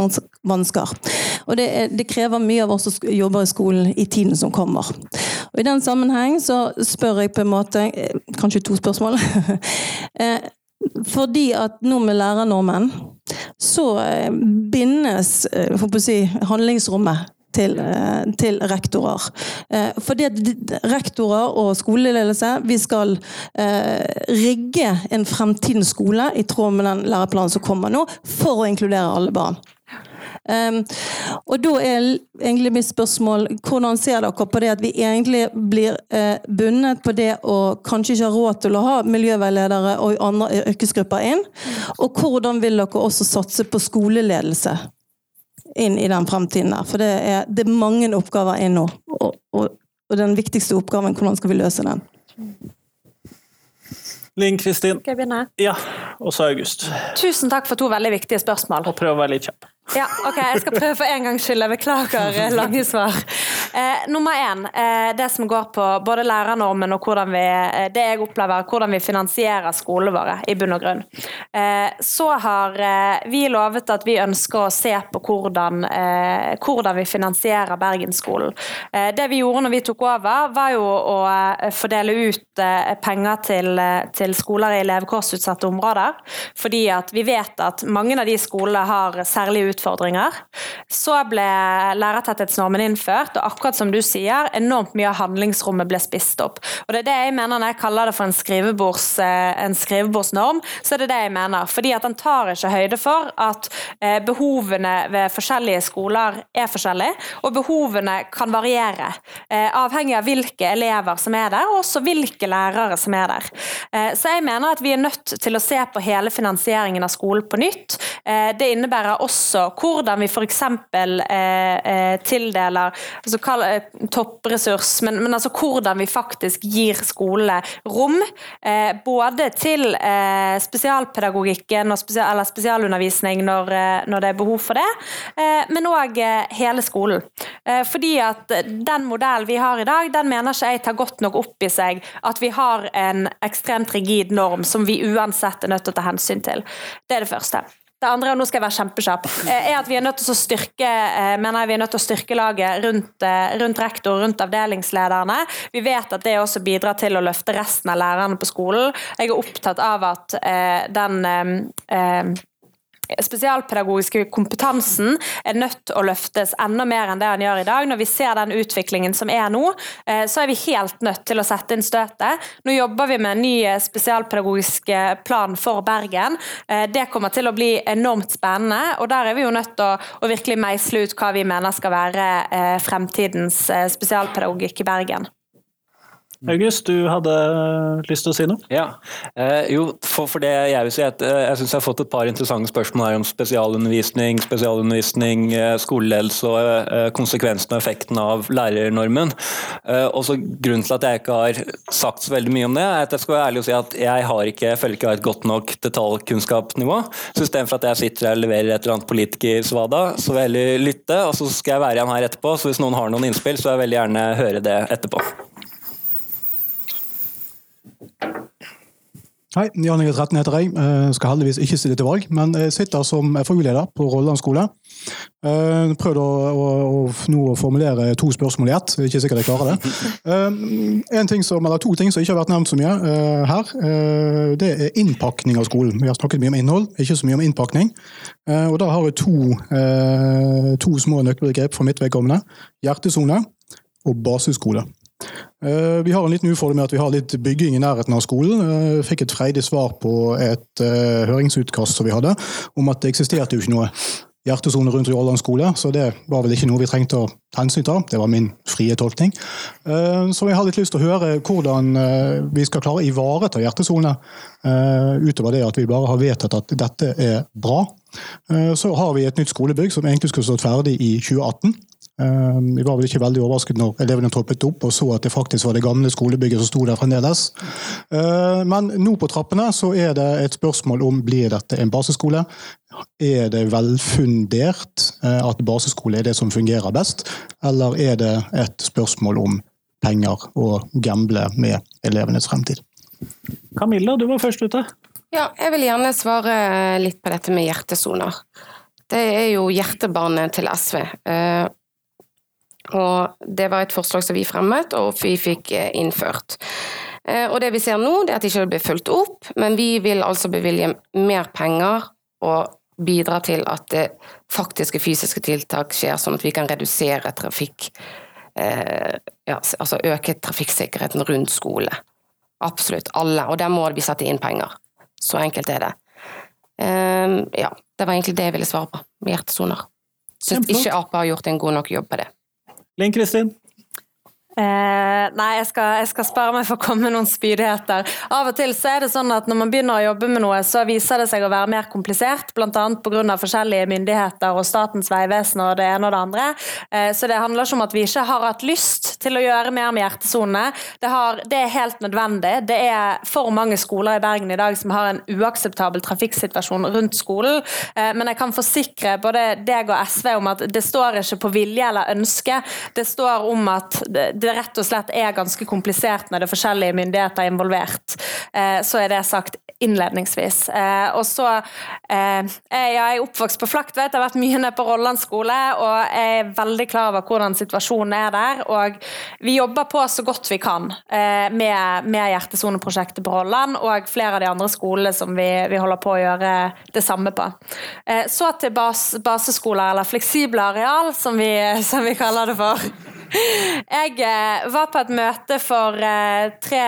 vansker. Og det, er, det, krever mye av oss som jobber i skolen i tiden som kommer. Og I den sammenheng så spør jeg på en måte eh, Kanskje to spørsmål. Eh, fordi at nå med lærernormen så bindes si, handlingsrommet til, til, rektorer. Fordi rektorer og skoleledelse vi skal rigge en fremtidens skole i tråd med den læreplanen som kommer nå, for å inkludere alle barn. Um, og da er egentlig mitt spørsmål hvordan ser dere på det at vi egentlig blir uh, bundet på det å kanskje ikke ha råd til å ha miljøveiledere og andre yrkesgrupper inn? Og hvordan vil dere også satse på skoleledelse? Inn i den fremtiden der. For det er, det er mange oppgaver inn nå. Og, og, og den viktigste oppgaven, hvordan skal vi løse den? Linn Kristin. Skal jeg begynne? Ja, og så August. Tusen takk for to veldig viktige spørsmål. Og prøv å være litt kjapp. Ja, ok, Jeg skal prøve for en gangs skyld. Jeg beklager eh, lange svar. Eh, nummer én, eh, det som går på både lærernormen og hvordan vi, eh, det jeg opplever, hvordan vi finansierer skolene våre, i bunn og grunn. Eh, så har vi lovet at vi ønsker å se på hvordan, hvordan vi finansierer Bergensskolen. Det vi gjorde når vi tok over, var jo å fordele ut penger til, til skoler i levekårsutsatte områder. Fordi at vi vet at mange av de skolene har særlig utfordringer. Så ble lærertetthetsnormen innført, og akkurat som du sier, enormt mye av handlingsrommet ble spist opp. Og det er det jeg mener når jeg kaller det for en, skrivebords, eh, en skrivebordsnorm, så er det det jeg mener. Fordi at den tar ikke høyde for at eh, behovene ved forskjellige skoler er forskjellige, og behovene kan variere. eh, Avhengig av hvilke elever som er der, og også hvilke lærere som er der. Så jeg mener at vi er nødt til å se på hele finansieringen av skolen på nytt. Det innebærer også hvordan vi f.eks. Eh, eh, tildeler altså kall, eh, toppressurs, men, men altså hvordan vi faktisk gir skolene rom. Eh, både til eh, spesialpedagogikken og spesial, eller spesialundervisning når, eh, når det er behov for det, men òg hele skolen. Fordi at den modellen vi har i dag, den mener ikke jeg tar godt nok opp i seg at vi har en ekstremt rigid norm som vi uansett er nødt til å ta hensyn til. Det er det første. Det andre, og nå skal jeg være kjempekjapp, eh, er at vi er nødt til å styrke eh, mener vi er nødt til å styrke laget rundt, eh, rundt rektor, rundt avdelingslederne. Vi vet at det også bidrar til å løfte resten av lærerne på skolen. Jeg er opptatt av at den spesialpedagogiske kompetansen er nødt til å løftes enda mer enn det han gjør i dag. Når vi ser den utviklingen som er nå, eh, så er vi helt nødt til å sette inn støtet. Nå jobber vi med en ny eh, spesialpedagogisk eh, plan for Bergen. Det kommer til å bli enormt spennende, og der er vi jo nødt til å, å virkelig meisle ut hva vi mener skal være fremtidens spesialpedagogikk i Bergen. August, du hadde lyst til å si noe? Ja, eh, jo, for, for det jeg vil si at eh, jeg syns jeg har fått et par interessante spørsmål her om spesialundervisning, spesialundervisning, eh, skoleledelse og konsekvensene konsekvensen og effekten av lærernormen. Eh, og så Grunnen til at jeg ikke har sagt så veldig mye om det, er at jeg skal være ærlig og si at jeg har ikke, føler ikke har et godt nok detaljkunnskapsnivå. Så istedenfor at jeg sitter her og leverer et eller annet politikersvada, så vil jeg heller lytte, og så skal jeg være igjen her etterpå. Så hvis noen har noen innspill, så vil jeg veldig gjerne høre det etterpå. Hei, Jan Inge 13 heter jeg. Eh, skal heldigvis ikke stille til valg, men jeg sitter som FoU-leder på Rolland skole. Eh, Prøvd å, å, å, nå å formulere to spørsmål i ett, ikke sikkert jeg klarer det. Eh, En ting som, To ting som ikke har vært nevnt så mye her, det er innpakning av skolen. Vi har snakket mye om innhold, ikke så mye om innpakning. Og Da har vi to, to små nøkkelbegrep for mitt vedkommende. Hjertesone og basisskole. Eh, Vi har en liten ufordring med at vi har litt bygging i nærheten av skolen. Jeg Fikk et freidig svar på et eh, høringsutkast som vi hadde, om at det eksisterte jo ikke noe hjertesone rundt Jåland skole, så det var vel ikke noe vi trengte å hensyn til. Det var min frie tolkning. Eh, Så jeg har litt lyst til å høre hvordan eh, vi skal klare å ivareta hjertesone, eh, utover det at vi bare har vedtatt at dette er bra. Eh, Så har vi et nytt skolebygg som egentlig skulle stått ferdig i 2018. Eh, Vi var vel ikke veldig overrasket når elevene troppet opp og så at det faktisk var det gamle skolebygget som sto der fremdeles. Eh, Men nå på trappene så er det et spørsmål om blir dette en baseskole. Er det velfundert eh, at baseskole er det som fungerer best, eller er det et spørsmål om penger og gamble med elevenes fremtid? Camilla, du var først ute. Ja, jeg vil gjerne svare litt på dette med hjertesoner. Det er jo hjertebarnet til SV. Og det var et forslag som vi fremmet, og vi fikk eh, innført. Eh, Og det vi ser nå, det er at det ikke blir fulgt opp, men vi vil altså bevilge mer penger og bidra til at det faktiske fysiske tiltak skjer, sånn at vi kan redusere trafikk eh, ja, altså øke trafikksikkerheten rundt skole. Absolutt alle, og der må vi sette inn penger. Så enkelt er det. Ehm, ja, det var egentlig det jeg ville svare på, med hjertesoner. Syns ikke Ap har gjort en god nok jobb på det. Linn Kristin? Eh, nei, jeg skal, jeg skal spare meg for å komme med noen spydigheter. Av og til så er det sånn at når man begynner å jobbe med noe, så viser det seg å være mer komplisert, bl.a. pga. forskjellige myndigheter og Statens vegvesen og det ene og det andre. Eh, så det handler ikke om at vi ikke har hatt lyst til å gjøre mer med hjertesonene. Det, det er helt nødvendig. Det er for mange skoler i Bergen i dag som har en uakseptabel trafikksituasjon rundt skolen. Eh, men jeg kan forsikre både deg og SV om at det står ikke på vilje eller ønske. Det står om at det, det rett og slett er ganske komplisert når det er forskjellige myndigheter involvert. Eh, så er det sagt innledningsvis. Eh, og så eh, Jeg er oppvokst på Flaktveit, jeg har vært mye nede på Rolland skole og jeg er veldig klar over hvordan situasjonen er der. Og vi jobber på så godt vi kan med, med Hjertesoneprosjektet på Rolland og flere av de andre skolene som vi, vi holder på å gjøre det samme på. Så til bas, baseskoler, eller fleksible areal, som vi, som vi kaller det for. Jeg eh, var på et møte for eh, tre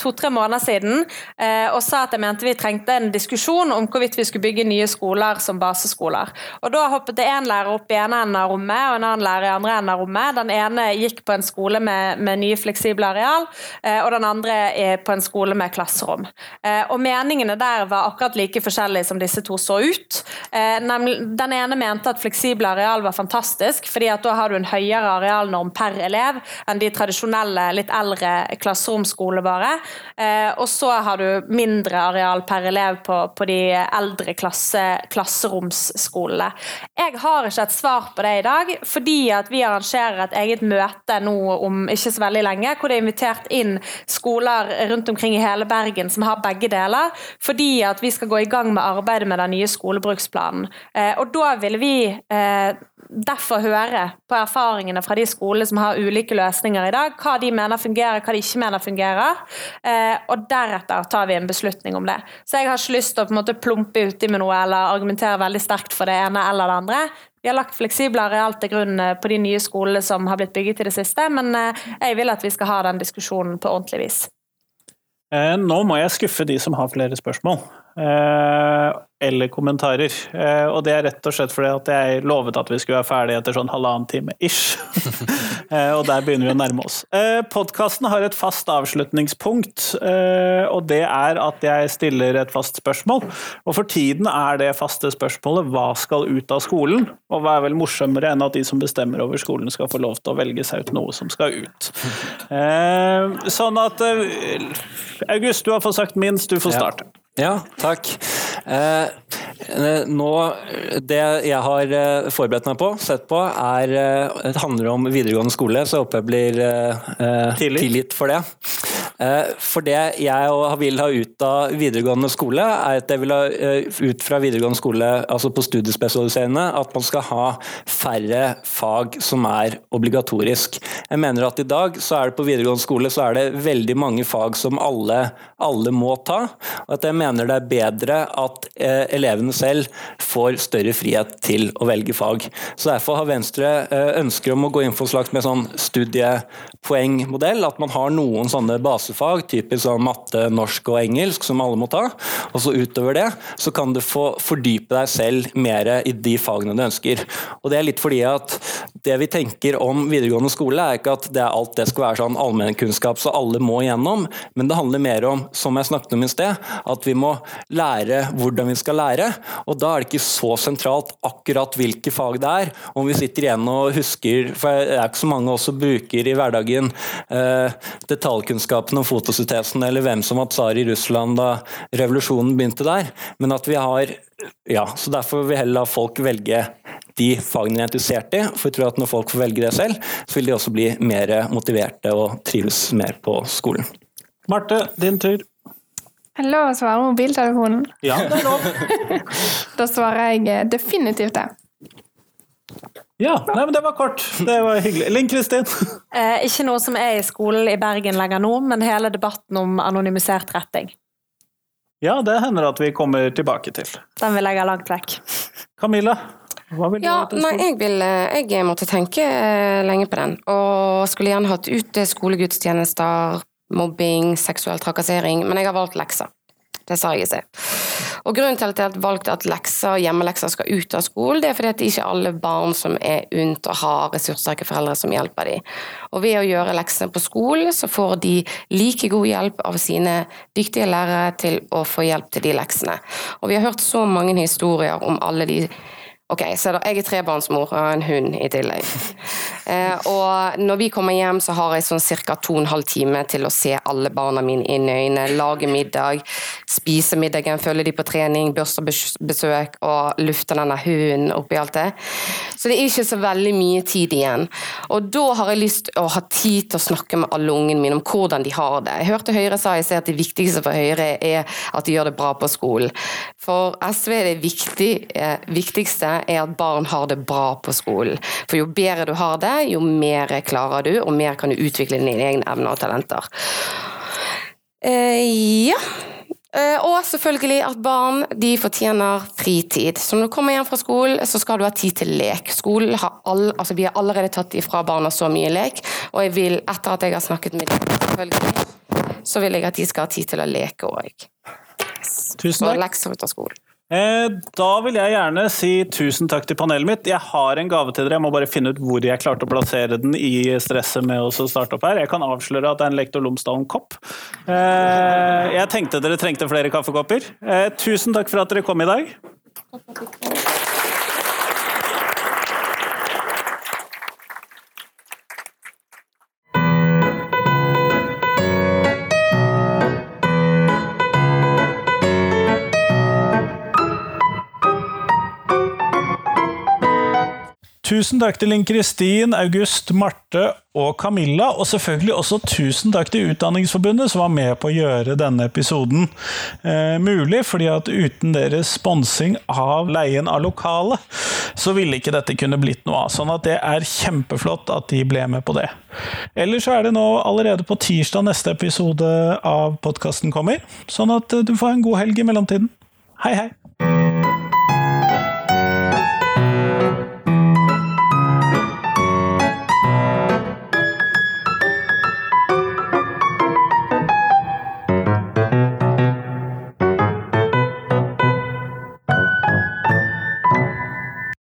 to-tre måneder siden eh, og sa at jeg mente vi trengte en diskusjon om hvorvidt vi skulle bygge nye skoler som baseskoler. Og Da hoppet det én lærer opp i ene enden av rommet og en annen lærer i andre enden av rommet. Den ene gikk på en skole med, med nye fleksible areal, eh, og den andre på en skole med klasserom. Eh, og Meningene der var akkurat like forskjellige som disse to så ut. Den ene mente at fleksible areal var fantastisk, fordi at da har du en høyere arealnorm per elev enn de tradisjonelle, litt eldre klasseromskolene våre. Eh, og så har du mindre areal per elev på, på de eldre klasse, klasseromsskolene. Jeg har ikke et svar på det i dag, fordi at vi arrangerer et eget møte nå om ikke så veldig lenge, hvor det er invitert inn skoler rundt omkring i hele Bergen som har begge deler, fordi at vi skal gå i gang med arbeidet med den nye skolebruksplanen. Eh, og da vil vi eh, derfor høre på erfaringene fra de skolene som har ulike løsninger i dag, hva de mener fungerer, hva de ikke mener fungerer. Eh, og deretter tar vi en beslutning om det. Så jeg har ikke lyst til å på en måte plumpe uti med noe eller argumentere veldig sterkt for det ene eller det andre. Vi har lagt fleksible areal til grunn eh, på de nye skolene som har blitt bygget i det siste, men eh, jeg vil at vi skal ha den diskusjonen på ordentlig vis. Nå må jeg skuffe de som har flere spørsmål. Eh, eller kommentarer. Eh, og det er rett og slett fordi at jeg lovet at vi skulle være ferdige etter sånn halvannen time ish. Eh, og der begynner vi å nærme oss. Podkasten har et fast avslutningspunkt, og det er at jeg stiller et fast spørsmål. Og for tiden er det faste spørsmålet hva skal ut av skolen? Og hva er vel morsommere enn at de som bestemmer over skolen skal få lov til å velge seg ut noe som skal ut. Sånn at August, du har fått sagt minst, du får starte. Ja, takk. Eh, eh, nå, det jeg har eh, forberedt meg på, sett på, er, det handler om videregående skole, så jeg håper jeg blir eh, tilgitt for det. Eh, for det jeg vil ha ut av videregående skole, er at jeg vil ha eh, ut fra videregående skole, altså på studiespesialiserende, at man skal ha færre fag som er obligatorisk. Jeg mener at i dag så er det på videregående skole så er det veldig mange fag som alle, alle må ta. og at jeg mener det er bedre at eh, elevene selv får større frihet til å velge fag. Så Derfor har Venstre ønsker om å gå inn for en slags med sånn studiepoengmodell, at man har noen sånne basefag, typisk sånn matte, norsk og engelsk, som alle må ta. Og så utover det så kan du få fordype deg selv mer i de fagene du ønsker. Og det er litt fordi at det vi tenker om videregående skole, er ikke at det er alt det skal være sånn allmennkunnskap så alle må igjennom, men det handler mer om, som jeg snakket om i sted, at vi må lære hvordan vi skal lære. Og da er det ikke så sentralt akkurat hvilke fag det er. Om vi sitter igjen og husker, for det er ikke så mange også bruker i hverdagen, eh, detaljkunnskapen om fotosyntesen eller hvem som var tsar i Russland da revolusjonen begynte der. Men at vi har ja, så Derfor vil vi heller la folk velge de fagene de er interessert i. For jeg tror at når folk får velge det selv, så vil de også bli mer motiverte og trives mer på skolen. Marte, din tur. Er det lov å svare mobiltelefonen? Ja, det er lov. da svarer jeg definitivt det. Ja, nei, men det var kort. Det var hyggelig. Linn Kristin? Eh, ikke noe som er i skolen i Bergen lenger nå, men hele debatten om anonymisert retting. Ja, det hender at vi kommer tilbake til. Den vil jeg ha langt vekk. Camilla? Hva vil ja, du nei, jeg, vil, eh, jeg måtte tenke eh, lenge på den, og skulle gjerne hatt ute skolegudstjenester, mobbing, seksuell trakassering, men jeg har valgt lekser. Det sa jeg i sted. Og Grunnen til at jeg valgte at lekser, hjemmelekser skal ut av skolen, det er fordi at ikke alle barn som er unt å ha ressurssterke foreldre som hjelper dem. Og Ved å gjøre leksene på skolen, så får de like god hjelp av sine dyktige lærere til å få hjelp til de leksene. Og Vi har hørt så mange historier om alle de Ok, så Jeg er trebarnsmor og en hund i tillegg. Eh, og når vi kommer hjem, så har jeg sånn ca. to og en halv time til å se alle barna mine inn i øynene, lage middag, spise middagen, følge de på trening, børstebesøk og lufte denne hunden oppi alt det. Så det er ikke så veldig mye tid igjen. Og da har jeg lyst å ha tid til å snakke med alle ungene mine om hvordan de har det. Jeg hørte Høyre sa jeg ser at det viktigste for Høyre er at de gjør det bra på skolen. For SV er det viktig, eh, viktigste er at barn har det bra på skolen. For jo bedre du har det, jo mer klarer du, og mer kan du utvikle dine egne evner og talenter. Eh, ja. Eh, og selvfølgelig at barn de fortjener fritid. Så når du kommer hjem fra skolen, så skal du ha tid til lek. Skolen har all, altså Vi har allerede tatt ifra barna så mye lek, og jeg vil, etter at jeg har snakket med dem, selvfølgelig, så vil jeg at de skal ha tid til å leke òg. Tusen takk. Og lekser ut av skolen. Eh, Da vil jeg gjerne si tusen takk til panelet mitt. Jeg har en gave til dere, jeg må bare finne ut hvor jeg klarte å plassere den i stresset med å starte opp her. Jeg kan avsløre at det er en Lektor Lomsdalen-kopp. Eh, Jeg tenkte dere trengte flere kaffekopper. Eh, Tusen takk for at dere kom i dag. Tusen takk til Linn Kristin, August, Marte og Camilla, og selvfølgelig også tusen takk til Utdanningsforbundet som var med på å gjøre denne episoden eh, mulig, fordi at uten deres sponsing av leien av lokalet, så ville ikke dette kunne blitt noe av. Sånn at det er kjempeflott at de ble med på det. Ellers så er det nå allerede på tirsdag neste episode av podkasten kommer, sånn at eh, du får en god helg i mellomtiden. Hei, hei!